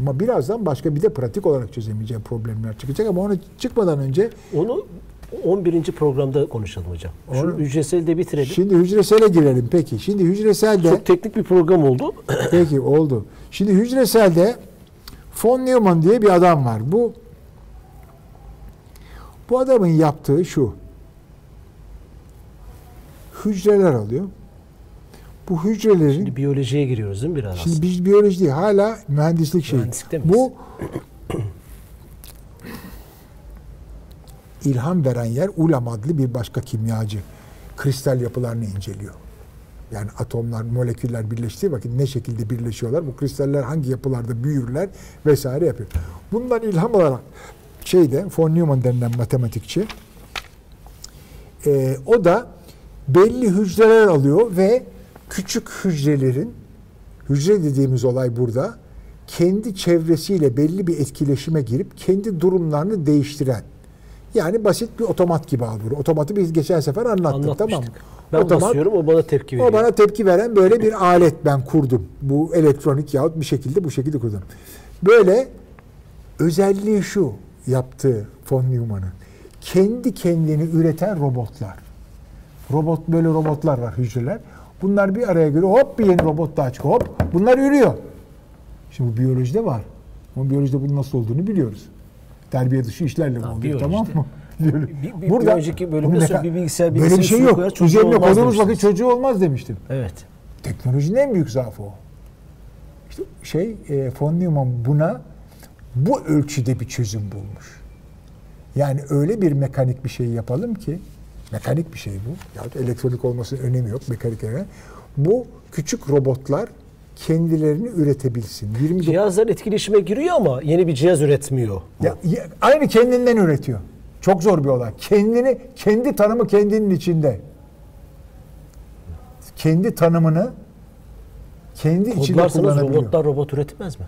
Ama birazdan başka bir de pratik olarak çözemeyeceğim problemler çıkacak ama ona çıkmadan önce Onu 11. programda konuşalım hocam. Şu Onu- hücreseli de bitirelim. Şimdi hücresele girelim peki. Şimdi hücreselde Çok teknik bir program oldu. peki oldu. Şimdi hücreselde von Neumann diye bir adam var. Bu bu adamın yaptığı şu. Hücreler alıyor. Bu hücrelerin Şimdi biyolojiye giriyoruz değil mi biraz? Şimdi biz biyoloji değil, hala mühendislik şey. Miyiz? Bu ilham veren yer Ulam adlı bir başka kimyacı. Kristal yapılarını inceliyor. Yani atomlar, moleküller birleştiği vakit ne şekilde birleşiyorlar, bu kristaller hangi yapılarda büyürler vesaire yapıyor. Bundan ilham olarak şeyde von Neumann denilen matematikçi E, o da belli hücreler alıyor ve küçük hücrelerin hücre dediğimiz olay burada kendi çevresiyle belli bir etkileşime girip kendi durumlarını değiştiren yani basit bir otomat gibi algılıyor. Otomatı biz geçen sefer anlattık tamam mı? Ben Otomat- basıyorum o bana tepki veriyor. o bana tepki veren böyle bir alet ben kurdum. Bu elektronik yahut bir şekilde bu şekilde kurdum. Böyle özelliği şu yaptığı von Neumann'ın. Kendi kendini üreten robotlar. Robot böyle robotlar var hücreler. Bunlar bir araya geliyor. Hop bir yeni robot daha çıkıyor. Hop bunlar ürüyor. Şimdi bu biyolojide var. Ama biyolojide bunun nasıl olduğunu biliyoruz. Terbiye dışı işlerle Ha, oluyor tamam mı? Bir- bir- bir önceki bölümde bunun ne sonra kadar- bir bilgisayar Böyle bir şey yok. Üzerine koyduğumuz vakit çocuğu olmaz demiştim. Evet. Teknolojinin en büyük zaafı o. İşte şey e, von Neumann buna bu ölçüde bir çözüm bulmuş. Yani öyle bir mekanik bir şey yapalım ki mekanik bir şey bu. Yahut elektronik olmasının önemi yok mekanik önemli. Bu küçük robotlar kendilerini üretebilsin. 29 Cihazlar etkileşime giriyor ama yeni bir cihaz üretmiyor. ya, ya- aynı kendinden üretiyor. Çok zor bir olay. Kendini kendi tanımı kendinin içinde. Kendi tanımını kendi içinde kullanabiliyor. robotlar robot üretmez mi?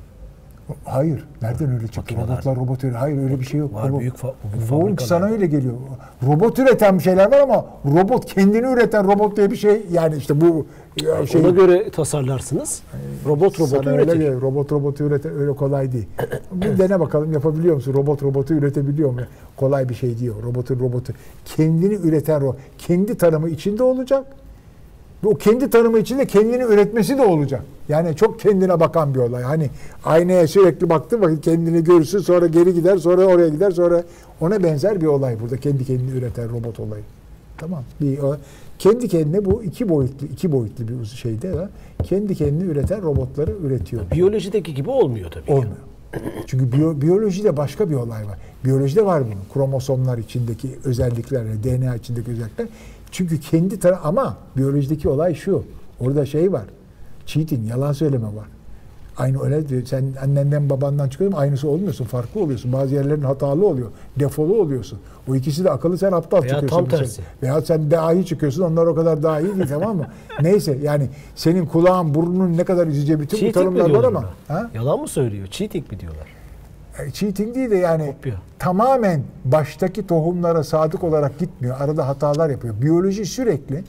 Hayır. Nereden öyle çıktı? Makineler. Robotlar robot üretiyor. Hayır öyle bir şey yok. Var, Robot- büyük fa- Doğru, fabrikalar. sana öyle geliyor. Robot üreten bir şeyler var ama robot kendini üreten robot diye bir şey yani işte bu e, şey Ona göre tasarlarsınız. Robot robotu sana öyle üretir. geliyor. Robot robotu üreten öyle kolay değil. bir dene bakalım yapabiliyor musun? Robot robotu üretebiliyor mu? Kolay bir şey diyor. Robotun robotu kendini üreten ro kendi tanımı içinde olacak. Ve o kendi tanımı içinde kendini üretmesi de olacak. Yani çok kendine bakan bir olay. Hani aynaya sürekli baktığı vakit kendini görürsün sonra geri gider sonra oraya gider sonra ona benzer bir olay burada. Kendi kendini üreten robot olayı. Tamam. Bir, o, kendi kendine bu iki boyutlu iki boyutlu bir şeyde de kendi kendini üreten robotları üretiyor. Biyolojideki gibi olmuyor tabii. Olmuyor. Çünkü biyo- biyolojide başka bir olay var. Biyolojide var bunun. Kromosomlar içindeki özellikler, DNA içindeki özellikler. Çünkü kendi tara ama biyolojideki olay şu. Orada şey var. Cheating, yalan söyleme var. Aynı öyle diyor. Sen annenden babandan çıkıyorsun aynısı olmuyorsun. Farklı oluyorsun. Bazı yerlerin hatalı oluyor. Defolu oluyorsun. O ikisi de akıllı sen aptal Veya çıkıyorsun. tam tersi. Veya sen dahi çıkıyorsun. Onlar o kadar dahi değil tamam mı? <laughs> Neyse yani senin kulağın, burnun ne kadar üzücü bütün bu Cheating mi tanımlar var ama. Ha? Yalan mı söylüyor? Cheating mi diyorlar? E, Cheating değil de yani Kopya. tamamen baştaki tohumlara sadık olarak gitmiyor. Arada hatalar yapıyor. Biyoloji sürekli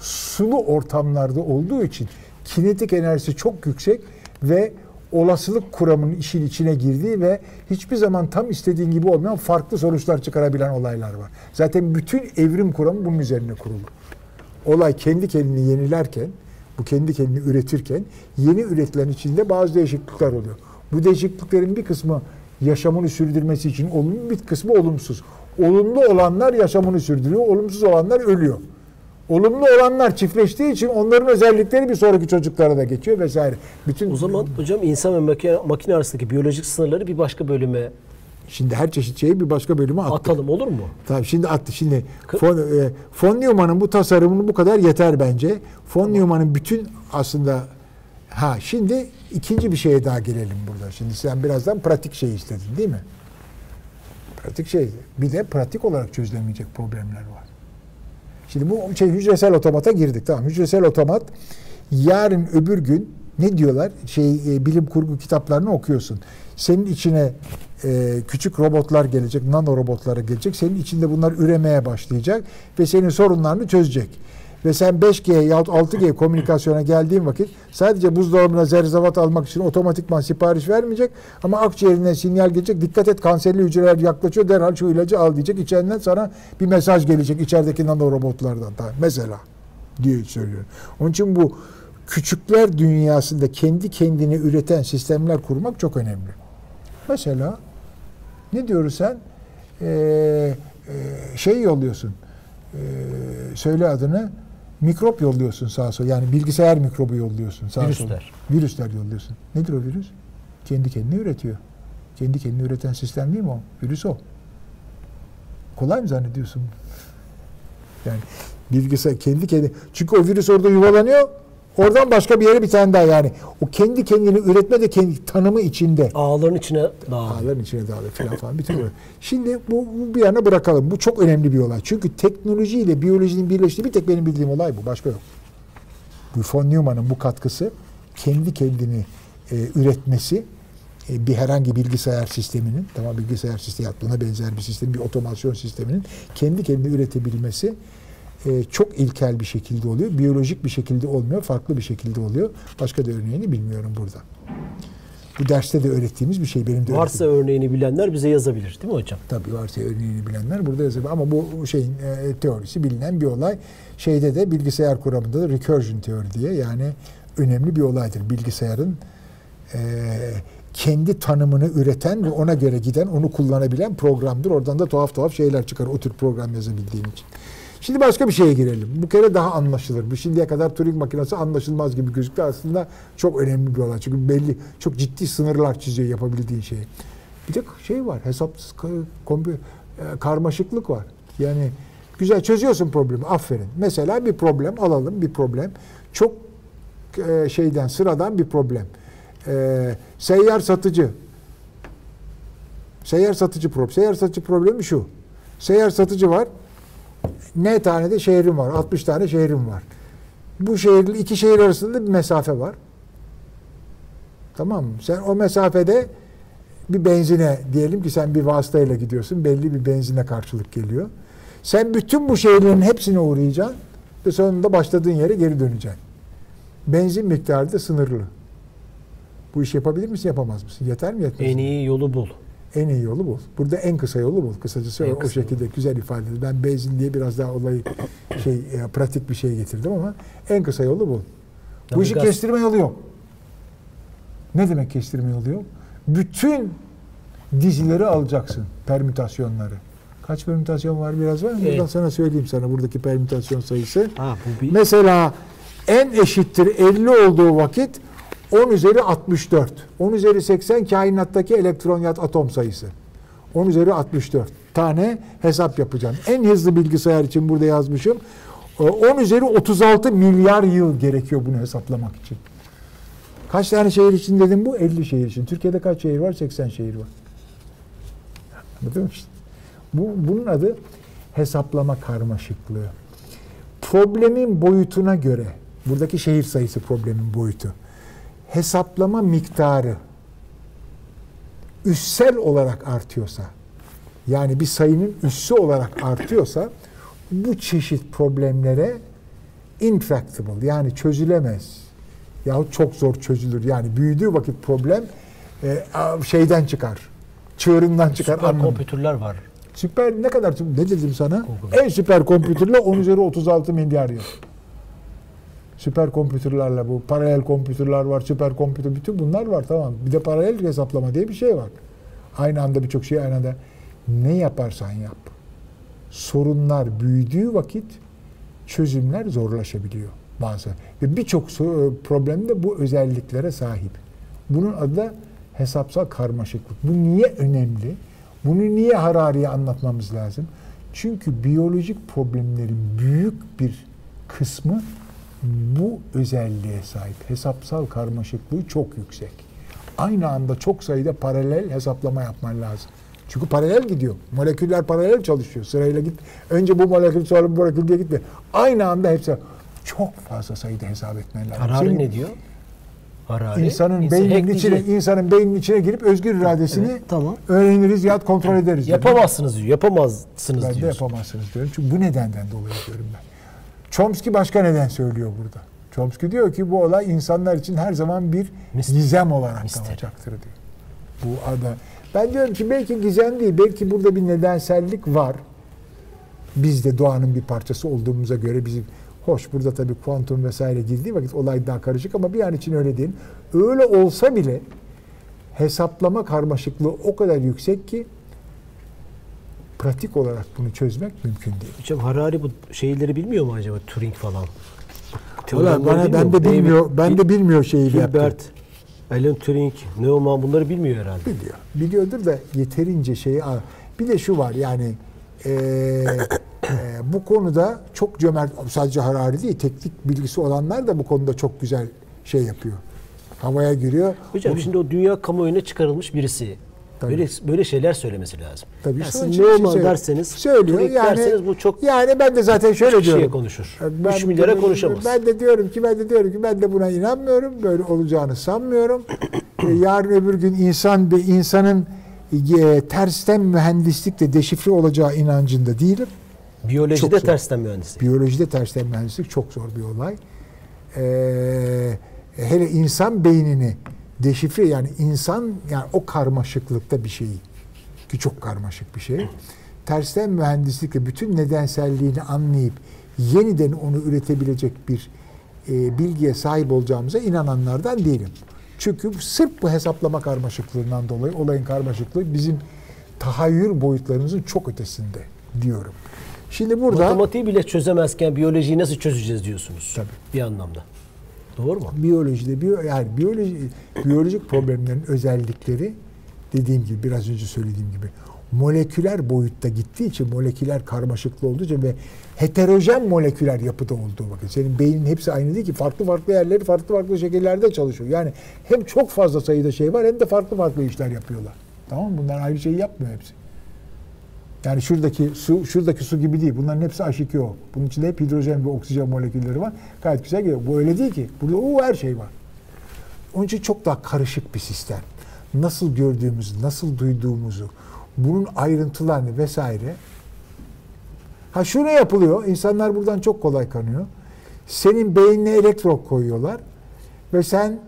sulu ortamlarda olduğu için kinetik enerjisi çok yüksek ve olasılık kuramının işin içine girdiği ve hiçbir zaman tam istediğin gibi olmayan farklı sonuçlar çıkarabilen olaylar var. Zaten bütün evrim kuramı bunun üzerine kurulu. Olay kendi kendini yenilerken, bu kendi kendini üretirken yeni üretilen içinde bazı değişiklikler oluyor. Bu değişikliklerin bir kısmı yaşamını sürdürmesi için olumlu, bir kısmı olumsuz. Olumlu olanlar yaşamını sürdürüyor, olumsuz olanlar ölüyor. Olumlu olanlar çiftleştiği için onların özellikleri bir sonraki çocuklara da geçiyor vesaire. Bütün O zaman hocam insan ve makine, makine arasındaki biyolojik sınırları bir başka bölüme şimdi her çeşit şeyi bir başka bölüme attık. atalım olur mu? Tamam şimdi attı. Şimdi Von, e, von Neumann'ın bu tasarımını bu kadar yeter bence. Von Neumann'ın bütün aslında ha şimdi ikinci bir şeye daha gelelim burada. Şimdi sen birazdan pratik şey istedin değil mi? Pratik şey. Bir de pratik olarak çözülemeyecek problemler var. Şimdi bu şey hücresel otomata girdik. Tamam hücresel otomat yarın öbür gün ne diyorlar? Şey e, bilim kurgu kitaplarını okuyorsun. Senin içine e, küçük robotlar gelecek, nano robotlara gelecek. Senin içinde bunlar üremeye başlayacak ve senin sorunlarını çözecek. Ve sen 5G yahut 6G komünikasyona geldiğin vakit sadece buzdolabına zerzevat almak için otomatikman sipariş vermeyecek ama akciğerinden sinyal gelecek. Dikkat et kanserli hücreler yaklaşıyor derhal şu ilacı al diyecek. İçerinden sana bir mesaj gelecek içerideki nano robotlardan. Tamam, Mesela diye söylüyorum. Onun için bu küçükler dünyasında kendi kendini üreten sistemler kurmak çok önemli. Mesela ne diyoruz sen? Ee, e, şey yolluyorsun. Ee, söyle adını. Mikrop yolluyorsun sağa sola. Yani bilgisayar mikrobu yolluyorsun sağa sola. Virüsler. Virüsler yolluyorsun. Nedir o virüs? Kendi kendini üretiyor. Kendi kendini üreten sistem değil mi o? Virüs o. Kolay mı zannediyorsun? Yani bilgisayar kendi kendi çünkü o virüs orada yuvalanıyor. Oradan başka bir yere bir tane daha yani. O kendi kendini üretme de kendi tanımı içinde. Ağların içine dağılıyor. Ağların içine dağılıyor falan falan. Bütün. Şimdi bu, bu bir yana bırakalım. Bu çok önemli bir olay. Çünkü teknoloji ile biyolojinin birleştiği bir tek benim bildiğim olay bu. Başka yok. Bu von Neumann'ın bu katkısı kendi kendini e, üretmesi e, bir herhangi bilgisayar sisteminin tamam bilgisayar sistemi buna benzer bir sistem bir otomasyon sisteminin kendi kendini üretebilmesi e, çok ilkel bir şekilde oluyor. Biyolojik bir şekilde olmuyor. Farklı bir şekilde oluyor. Başka da örneğini bilmiyorum burada. Bu derste de öğrettiğimiz bir şey. Benim de Varsa öğrettiğim- örneğini bilenler bize yazabilir değil mi hocam? Tabii varsa örneğini bilenler burada yazabilir. Ama bu şeyin e, teorisi bilinen bir olay. Şeyde de bilgisayar kuramında da recursion teori diye yani önemli bir olaydır. Bilgisayarın e, kendi tanımını üreten ve ona göre giden, onu kullanabilen programdır. Oradan da tuhaf tuhaf şeyler çıkar o tür program yazabildiğin için. Şimdi başka bir şeye girelim. Bu kere daha anlaşılır. Bu şimdiye kadar Turing makinesi anlaşılmaz gibi gözüktü. Aslında çok önemli bir olay. Çünkü belli, çok ciddi sınırlar çiziyor yapabildiğin şeyi. Bir de şey var, hesapsız kompü- e, karmaşıklık var. Yani güzel çözüyorsun problemi, aferin. Mesela bir problem alalım, bir problem. Çok e, şeyden, sıradan bir problem. E, seyyar satıcı. Seyyar satıcı problem. Seyyar satıcı problemi şu. Seyyar satıcı var. Ne tane de şehrim var. 60 tane şehrim var. Bu şehir, iki şehir arasında bir mesafe var. Tamam mı? Sen o mesafede bir benzine diyelim ki sen bir vasıtayla gidiyorsun. Belli bir benzine karşılık geliyor. Sen bütün bu şehirlerin hepsine uğrayacaksın ve sonunda başladığın yere geri döneceksin. Benzin miktarı da sınırlı. Bu işi yapabilir misin, yapamaz mısın? Yeter mi, yetmez? En iyi yolu bul. En iyi yolu bul. Burada en kısa yolu bul. Kısacası En o, o kısa şekilde güzel ifade edildi. Ben benzin diye biraz daha olayı şey e, pratik bir şey getirdim ama en kısa yolu bu. Bu işi Navigas- kestirme yolu yok. Ne demek kestirme yolu yok? Bütün dizileri alacaksın. Permütasyonları. Kaç permütasyon var biraz var mı? Buradan Evet. sana söyleyeyim sana buradaki permütasyon sayısı. Ha bu bir Mesela n eşittir 50 olduğu vakit 10 üzeri 64. 10 üzeri 80 kainattaki elektron ya atom sayısı. 10 üzeri 64 tane hesap yapacağım. En hızlı bilgisayar için burada yazmışım. Ee, 10 üzeri 36 milyar yıl gerekiyor bunu hesaplamak için. Kaç tane şehir için dedim bu? 50 şehir için. Türkiye'de kaç şehir var? 80 şehir var. Anladın mı işte? Bu, bunun adı hesaplama karmaşıklığı problemin boyutuna göre, buradaki şehir sayısı problemin boyutu, hesaplama miktarı üssel olarak artıyorsa, yani bir sayının üssü olarak artıyorsa, bu çeşit problemlere intractable yani çözülemez yahut çok zor çözülür. Yani büyüdüğü vakit problem e, şeyden çıkar, çığırından çıkar. süper kompütürler var. Süper ne kadar ne dedim sana? Google. En süper kompütürle 10 üzeri 36 milyar yıl. Süper kompütürlerle bu paralel kompütürler var, süper kompütür bütün bunlar var tamam. Bir de paralel hesaplama diye bir şey var. Aynı anda birçok şey aynı anda ne yaparsan yap. Sorunlar büyüdüğü vakit çözümler zorlaşabiliyor bazı. Ve birçok so- problem de bu özelliklere sahip. Bunun adı da hesapsal karmaşıklık. Bu niye önemli? Bunu niye Harari'ye anlatmamız lazım? Çünkü biyolojik problemlerin büyük bir kısmı bu özelliğe sahip. Hesapsal karmaşıklığı çok yüksek. Aynı anda çok sayıda paralel hesaplama yapman lazım. Çünkü paralel gidiyor. Moleküller paralel çalışıyor. Sırayla git. Önce bu molekül sonra bu molekül diye gitme. Aynı anda hepsi çok fazla sayıda hesap etmen lazım. Harari Senin ne diyor? Harari. İnsanın insan beyninin içine, insanın beyninin içine girip özgür iradesini Evet, tamam. öğreniriz ya kontrol ederiz. Yapamazsınız diyor. Yapamazsınız Ben de diyor. yapamazsınız diyorum. Çünkü bu nedenden dolayı diyorum ben. Chomsky başka neden söylüyor burada? Chomsky diyor ki bu olay insanlar için her zaman bir Misteri. gizem olarak Misteri. kalacaktır diyor. Bu ada. Ben diyorum ki belki gizem değil, belki burada bir nedensellik var. Biz de doğanın bir parçası olduğumuza göre bizim hoş burada tabii kuantum vesaire girdiği vakit olay daha karışık ama bir an için öyle değil. Öyle olsa bile hesaplama karmaşıklığı o kadar yüksek ki pratik olarak bunu çözmek mümkün değil. Hocam Harari bu şeyleri bilmiyor mu acaba? Turing falan. Valla bana ben de David- bilmiyor. Ben de Bil- bilmiyor şeyi. Hilbert, Alan Turing, Neumann bunları bilmiyor herhalde. Biliyor. Biliyordur da yeterince şeyi. Bir de şu var yani eee, bu konuda çok cömert, sadece Harari değil, teknik bilgisi olanlar da bu konuda çok güzel şey yapıyor. Havaya giriyor. Hocam Bunu- şimdi o dünya kamuoyuna çıkarılmış birisi Tabii. böyle böyle şeyler söylemesi lazım. Tabii Yani siz ne bir şey derseniz, söylüyor yani derseniz bu çok yani ben de zaten şöyle diyorum. konuşur. Ben 3 milyara de- konuşamaz. Ben de diyorum ki ben de diyorum ki ben de buna inanmıyorum. Böyle olacağını sanmıyorum. <coughs> E, Yarın öbür gün insan bir insanın e, tersten mühendislikle deşifre olacağı inancında değilim. Biyolojide Çok tersten mühendislik. Biyolojide tersten mühendislik çok zor bir olay. Ee, hele insan beynini deşifre yani insan yani o karmaşıklıkta bir şey ki çok karmaşık bir şey. Tersten mühendislikle bütün nedenselliğini anlayıp yeniden onu üretebilecek bir e, bilgiye sahip olacağımıza inananlardan değilim. Çünkü sırf bu hesaplama karmaşıklığından dolayı olayın karmaşıklığı bizim tahayyül boyutlarımızın çok ötesinde diyorum. Şimdi burada Matematiği bile çözemezken biyolojiyi nasıl çözeceğiz diyorsunuz. Tabii. Bir anlamda. Doğru mu? biyolojide biyo, yani biyoloji biyolojik problemlerin özellikleri dediğim gibi biraz önce söylediğim gibi moleküler boyutta gittiği için moleküler karmaşıklı olduğu için ve heterojen moleküler yapıda olduğu vakit senin beynin hepsi aynı değil ki farklı farklı yerleri farklı farklı şekillerde çalışıyor. Yani hem çok fazla sayıda şey var hem de farklı farklı işler yapıyorlar. Tamam mı? Bunlar aynı şeyi yapmıyor hepsi. Yani şuradaki su, şuradaki su gibi değil. Bunların hepsi H2O. Bunun içinde hep hidrojen ve oksijen molekülleri var. Gayet güzel geliyor. Bu öyle değil ki. Burada o her şey var. Onun için çok daha karışık bir sistem. Nasıl gördüğümüzü, nasıl duyduğumuzu, bunun ayrıntılarını vesaire. Ha ne yapılıyor? İnsanlar buradan çok kolay kanıyor. Senin beynine elektrot koyuyorlar ve sen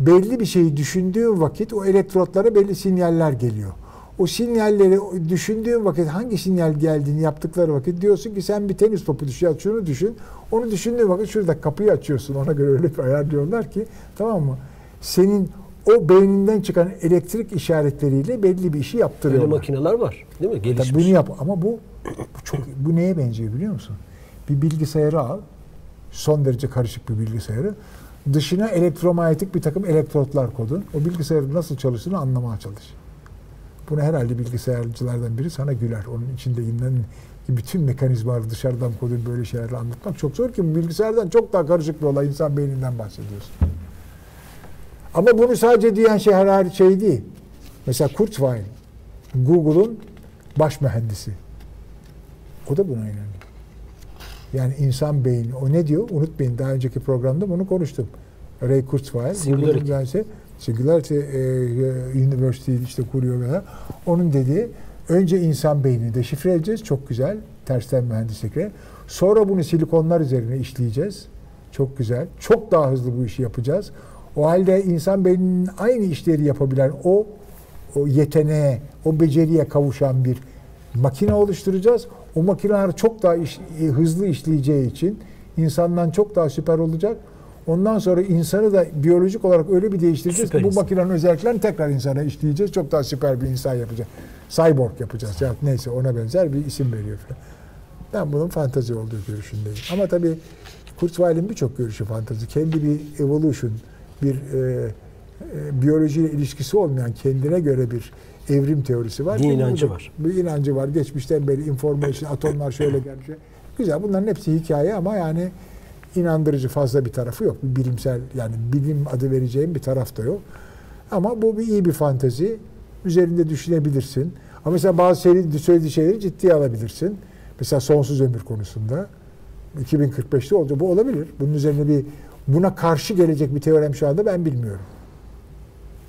belli bir şeyi düşündüğün vakit o elektrotlara belli sinyaller geliyor. O sinyalleri düşündüğün vakit hangi sinyal geldiğini yaptıkları vakit diyorsun ki sen bir tenis topu düşün, ya şunu düşün. Onu düşündüğün vakit şurada kapıyı açıyorsun. Ona göre öyle bir ayarlıyorlar ki tamam mı? Senin o beyninden çıkan elektrik işaretleriyle belli bir işi Öyle yaptırıyorlar. makineler var. Değil mi? Tabii Gelişmiş. bunu yap ama bu, bu çok bu neye benziyor biliyor musun? Bir bilgisayarı al. Son derece karışık bir bilgisayarı. Dışına elektromanyetik bir takım elektrotlar kodun. O bilgisayarın nasıl çalıştığını anlamaya çalış. Bunu herhalde bilgisayarcılardan biri sana güler. Onun içinde inen bütün mekanizmaları dışarıdan kodun böyle şeylerle anlatmak çok zor ki bilgisayardan çok daha karışık bir olay. insan beyninden bahsediyorsun. Ama bunu sadece diyen şey herhalde şey değil. Mesela Kurzweil, Google'un baş mühendisi. O da buna inanıyor. Yani insan beyni. O ne diyor? Unutmayın daha önceki programda bunu konuştum. Ray Kurzweil. Google'un mühendisi, Singularity e, e, University işte kuruyor ve onun dediği önce insan beynini deşifre edeceğiz. Çok güzel. Tersten mühendislikle. Sonra bunu silikonlar üzerine işleyeceğiz. Çok güzel. Çok daha hızlı bu işi yapacağız. O halde insan beyninin aynı işleri yapabilen o o yeteneğe, o beceriye kavuşan bir makine oluşturacağız. O makineler çok daha iş- e, hızlı işleyeceği için insandan çok daha süper olacak. Ondan sonra insanı da biyolojik olarak öyle bir değiştireceğiz Süper ki bu insan. makinenin özelliklerini tekrar insana işleyeceğiz. Çok daha süper bir insan yapacağız. Cyborg yapacağız. Ya neyse ona benzer bir isim veriyor falan. Ben bunun fantazi olduğu görüşündeyim. Ama tabii Kurzweil'in birçok görüşü fantazi. Kendi bir evolution, bir e, e, biyolojiyle ilişkisi olmayan kendine göre bir evrim teorisi var. Ki inancı var. Bir inancı var. Geçmişten beri information, <laughs> atomlar şöyle gelmiş. Güzel. Bunların hepsi hikaye ama yani inandırıcı fazla bir tarafı yok. Bir bilimsel yani bilim adı vereceğim bir taraf da yok. Ama bu bir iyi bir fantezi. Üzerinde düşünebilirsin. Ama mesela bazı şeyleri, söylediği şeyleri ciddiye alabilirsin. Mesela sonsuz ömür konusunda. 2045'te olacak. Bu olabilir. Bunun üzerine bir buna karşı gelecek bir teorem şu anda ben bilmiyorum.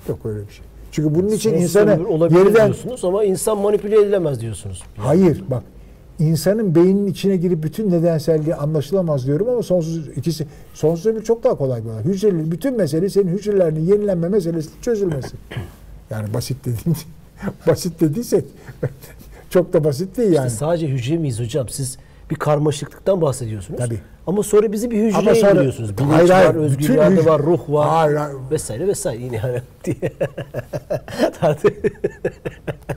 Yok öyle bir şey. Çünkü bunun için Sonsuz insanı ömür olabilir yeniden diyorsunuz ama insan manipüle edilemez diyorsunuz. Hayır bak insanın beyninin içine girip bütün nedenselliği anlaşılamaz diyorum ama sonsuz ikisi sonsuz ömür çok daha kolay bir olay. Bütün mesele senin hücrelerinin yenilenme meselesi çözülmesi. Yani basit dediğim <laughs> basit dediysek <laughs> çok da basit değil yani. Siz sadece hücre miyiz hocam? Siz bir karmaşıklıktan bahsediyorsunuz. Tabii. Ama sonra bizi bir hücreye Ama sonra- indiriyorsunuz. Bilinç Hayır, hayır. var, özgür irade var, ruh var. Hayır, hayır. Vesaire vesaire yine yani <laughs> diye. <laughs>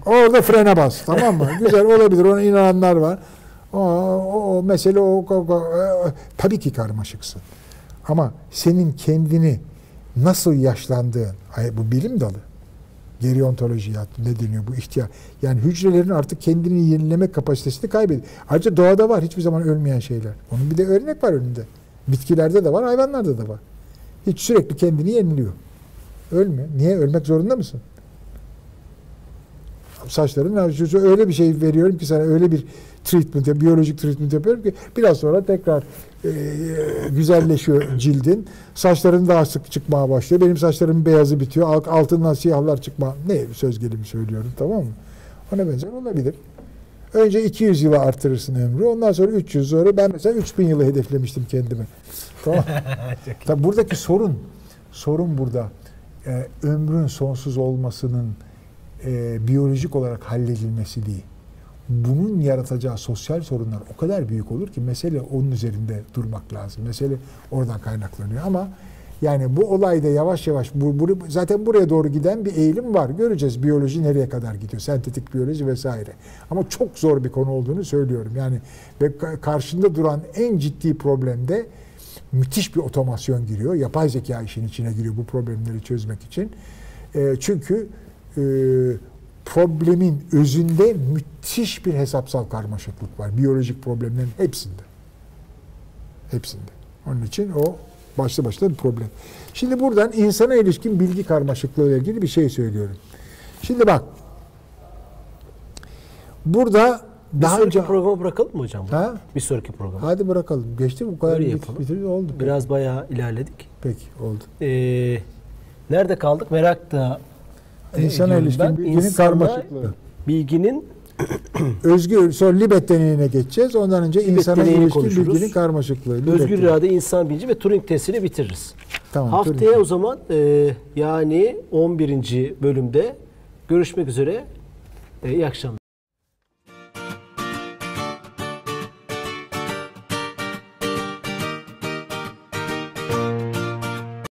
Orada frene bas tamam mı? Güzel olabilir ona inananlar var. O, o, o mesele o, o- o- o- tabii ki karmaşıksın. Ama senin kendini nasıl yaşlandığın, ay bu bilim dalı. Geriontoloji ya ne deniyor bu ihtiyaç. Yani hücrelerin artık kendini yenileme kapasitesini kaybediyor. Ayrıca doğada var hiçbir zaman ölmeyen şeyler. Onun bir de örnek var önünde. Bitkilerde de var, hayvanlarda da var. Hiç sürekli kendini yeniliyor. Ölmüyor. Niye? Ölmek zorunda mısın? Saçların öyle bir şey veriyorum ki sana öyle bir treatment, biyolojik treatment yapıyorum ki biraz sonra tekrar e, güzelleşiyor cildin. Saçların daha sık çıkmaya başlıyor. Benim saçlarımın beyazı bitiyor. alt- Altından siyahlar çıkma. Ne söz gelimi söylüyorum tamam mı? Ona benzer olabilir. Önce 200 yıla artırırsın ömrü. Ondan sonra 300 sonra ben mesela 3000 yılı hedeflemiştim kendime. Tamam. <laughs> Tabii buradaki sorun sorun burada e, ömrün sonsuz olmasının e, biyolojik olarak halledilmesi değil. Bunun yaratacağı sosyal sorunlar o kadar büyük olur ki mesele onun üzerinde durmak lazım. Mesele oradan kaynaklanıyor ama yani bu olayda yavaş yavaş bu, bu- zaten buraya doğru giden bir eğilim var. Göreceğiz biyoloji nereye kadar gidiyor. Sentetik biyoloji vesaire. Ama çok zor bir konu olduğunu söylüyorum. Yani ve ka- karşında duran en ciddi problemde müthiş bir otomasyon giriyor. Yapay zeka işin içine giriyor bu problemleri çözmek için. E, çünkü e, problemin özünde müthiş bir hesapsal karmaşıklık var. Biyolojik problemlerin hepsinde. Hepsinde. Onun için o başlı başına bir problem. Şimdi buradan insana ilişkin bilgi karmaşıklığı ile ilgili bir şey söylüyorum. Şimdi bak. Burada Bir daha sonraki önce programa bırakalım mı hocam? Ha? Bir sonraki program. Hadi bırakalım. Geçti? Bu kadar Öyle bit- bitirdi oldu. Biraz bayağı ilerledik. Peki oldu. Ee, nerede kaldık? Merak da İnsana ediyorum ilişkin bilginin karmaşıklığı. Bilginin <clears throat> Özgür, sonra Libet deneyine geçeceğiz. Ondan önce Libet insana ilişkin konuşuruz. bilginin karmaşıklığı. Libet özgür deneyi. irade, insan bilinci ve Turing testiyle bitiririz. Tamam, Haftaya Turing. o zaman e, yani 11. bölümde görüşmek üzere. E, iyi akşamlar.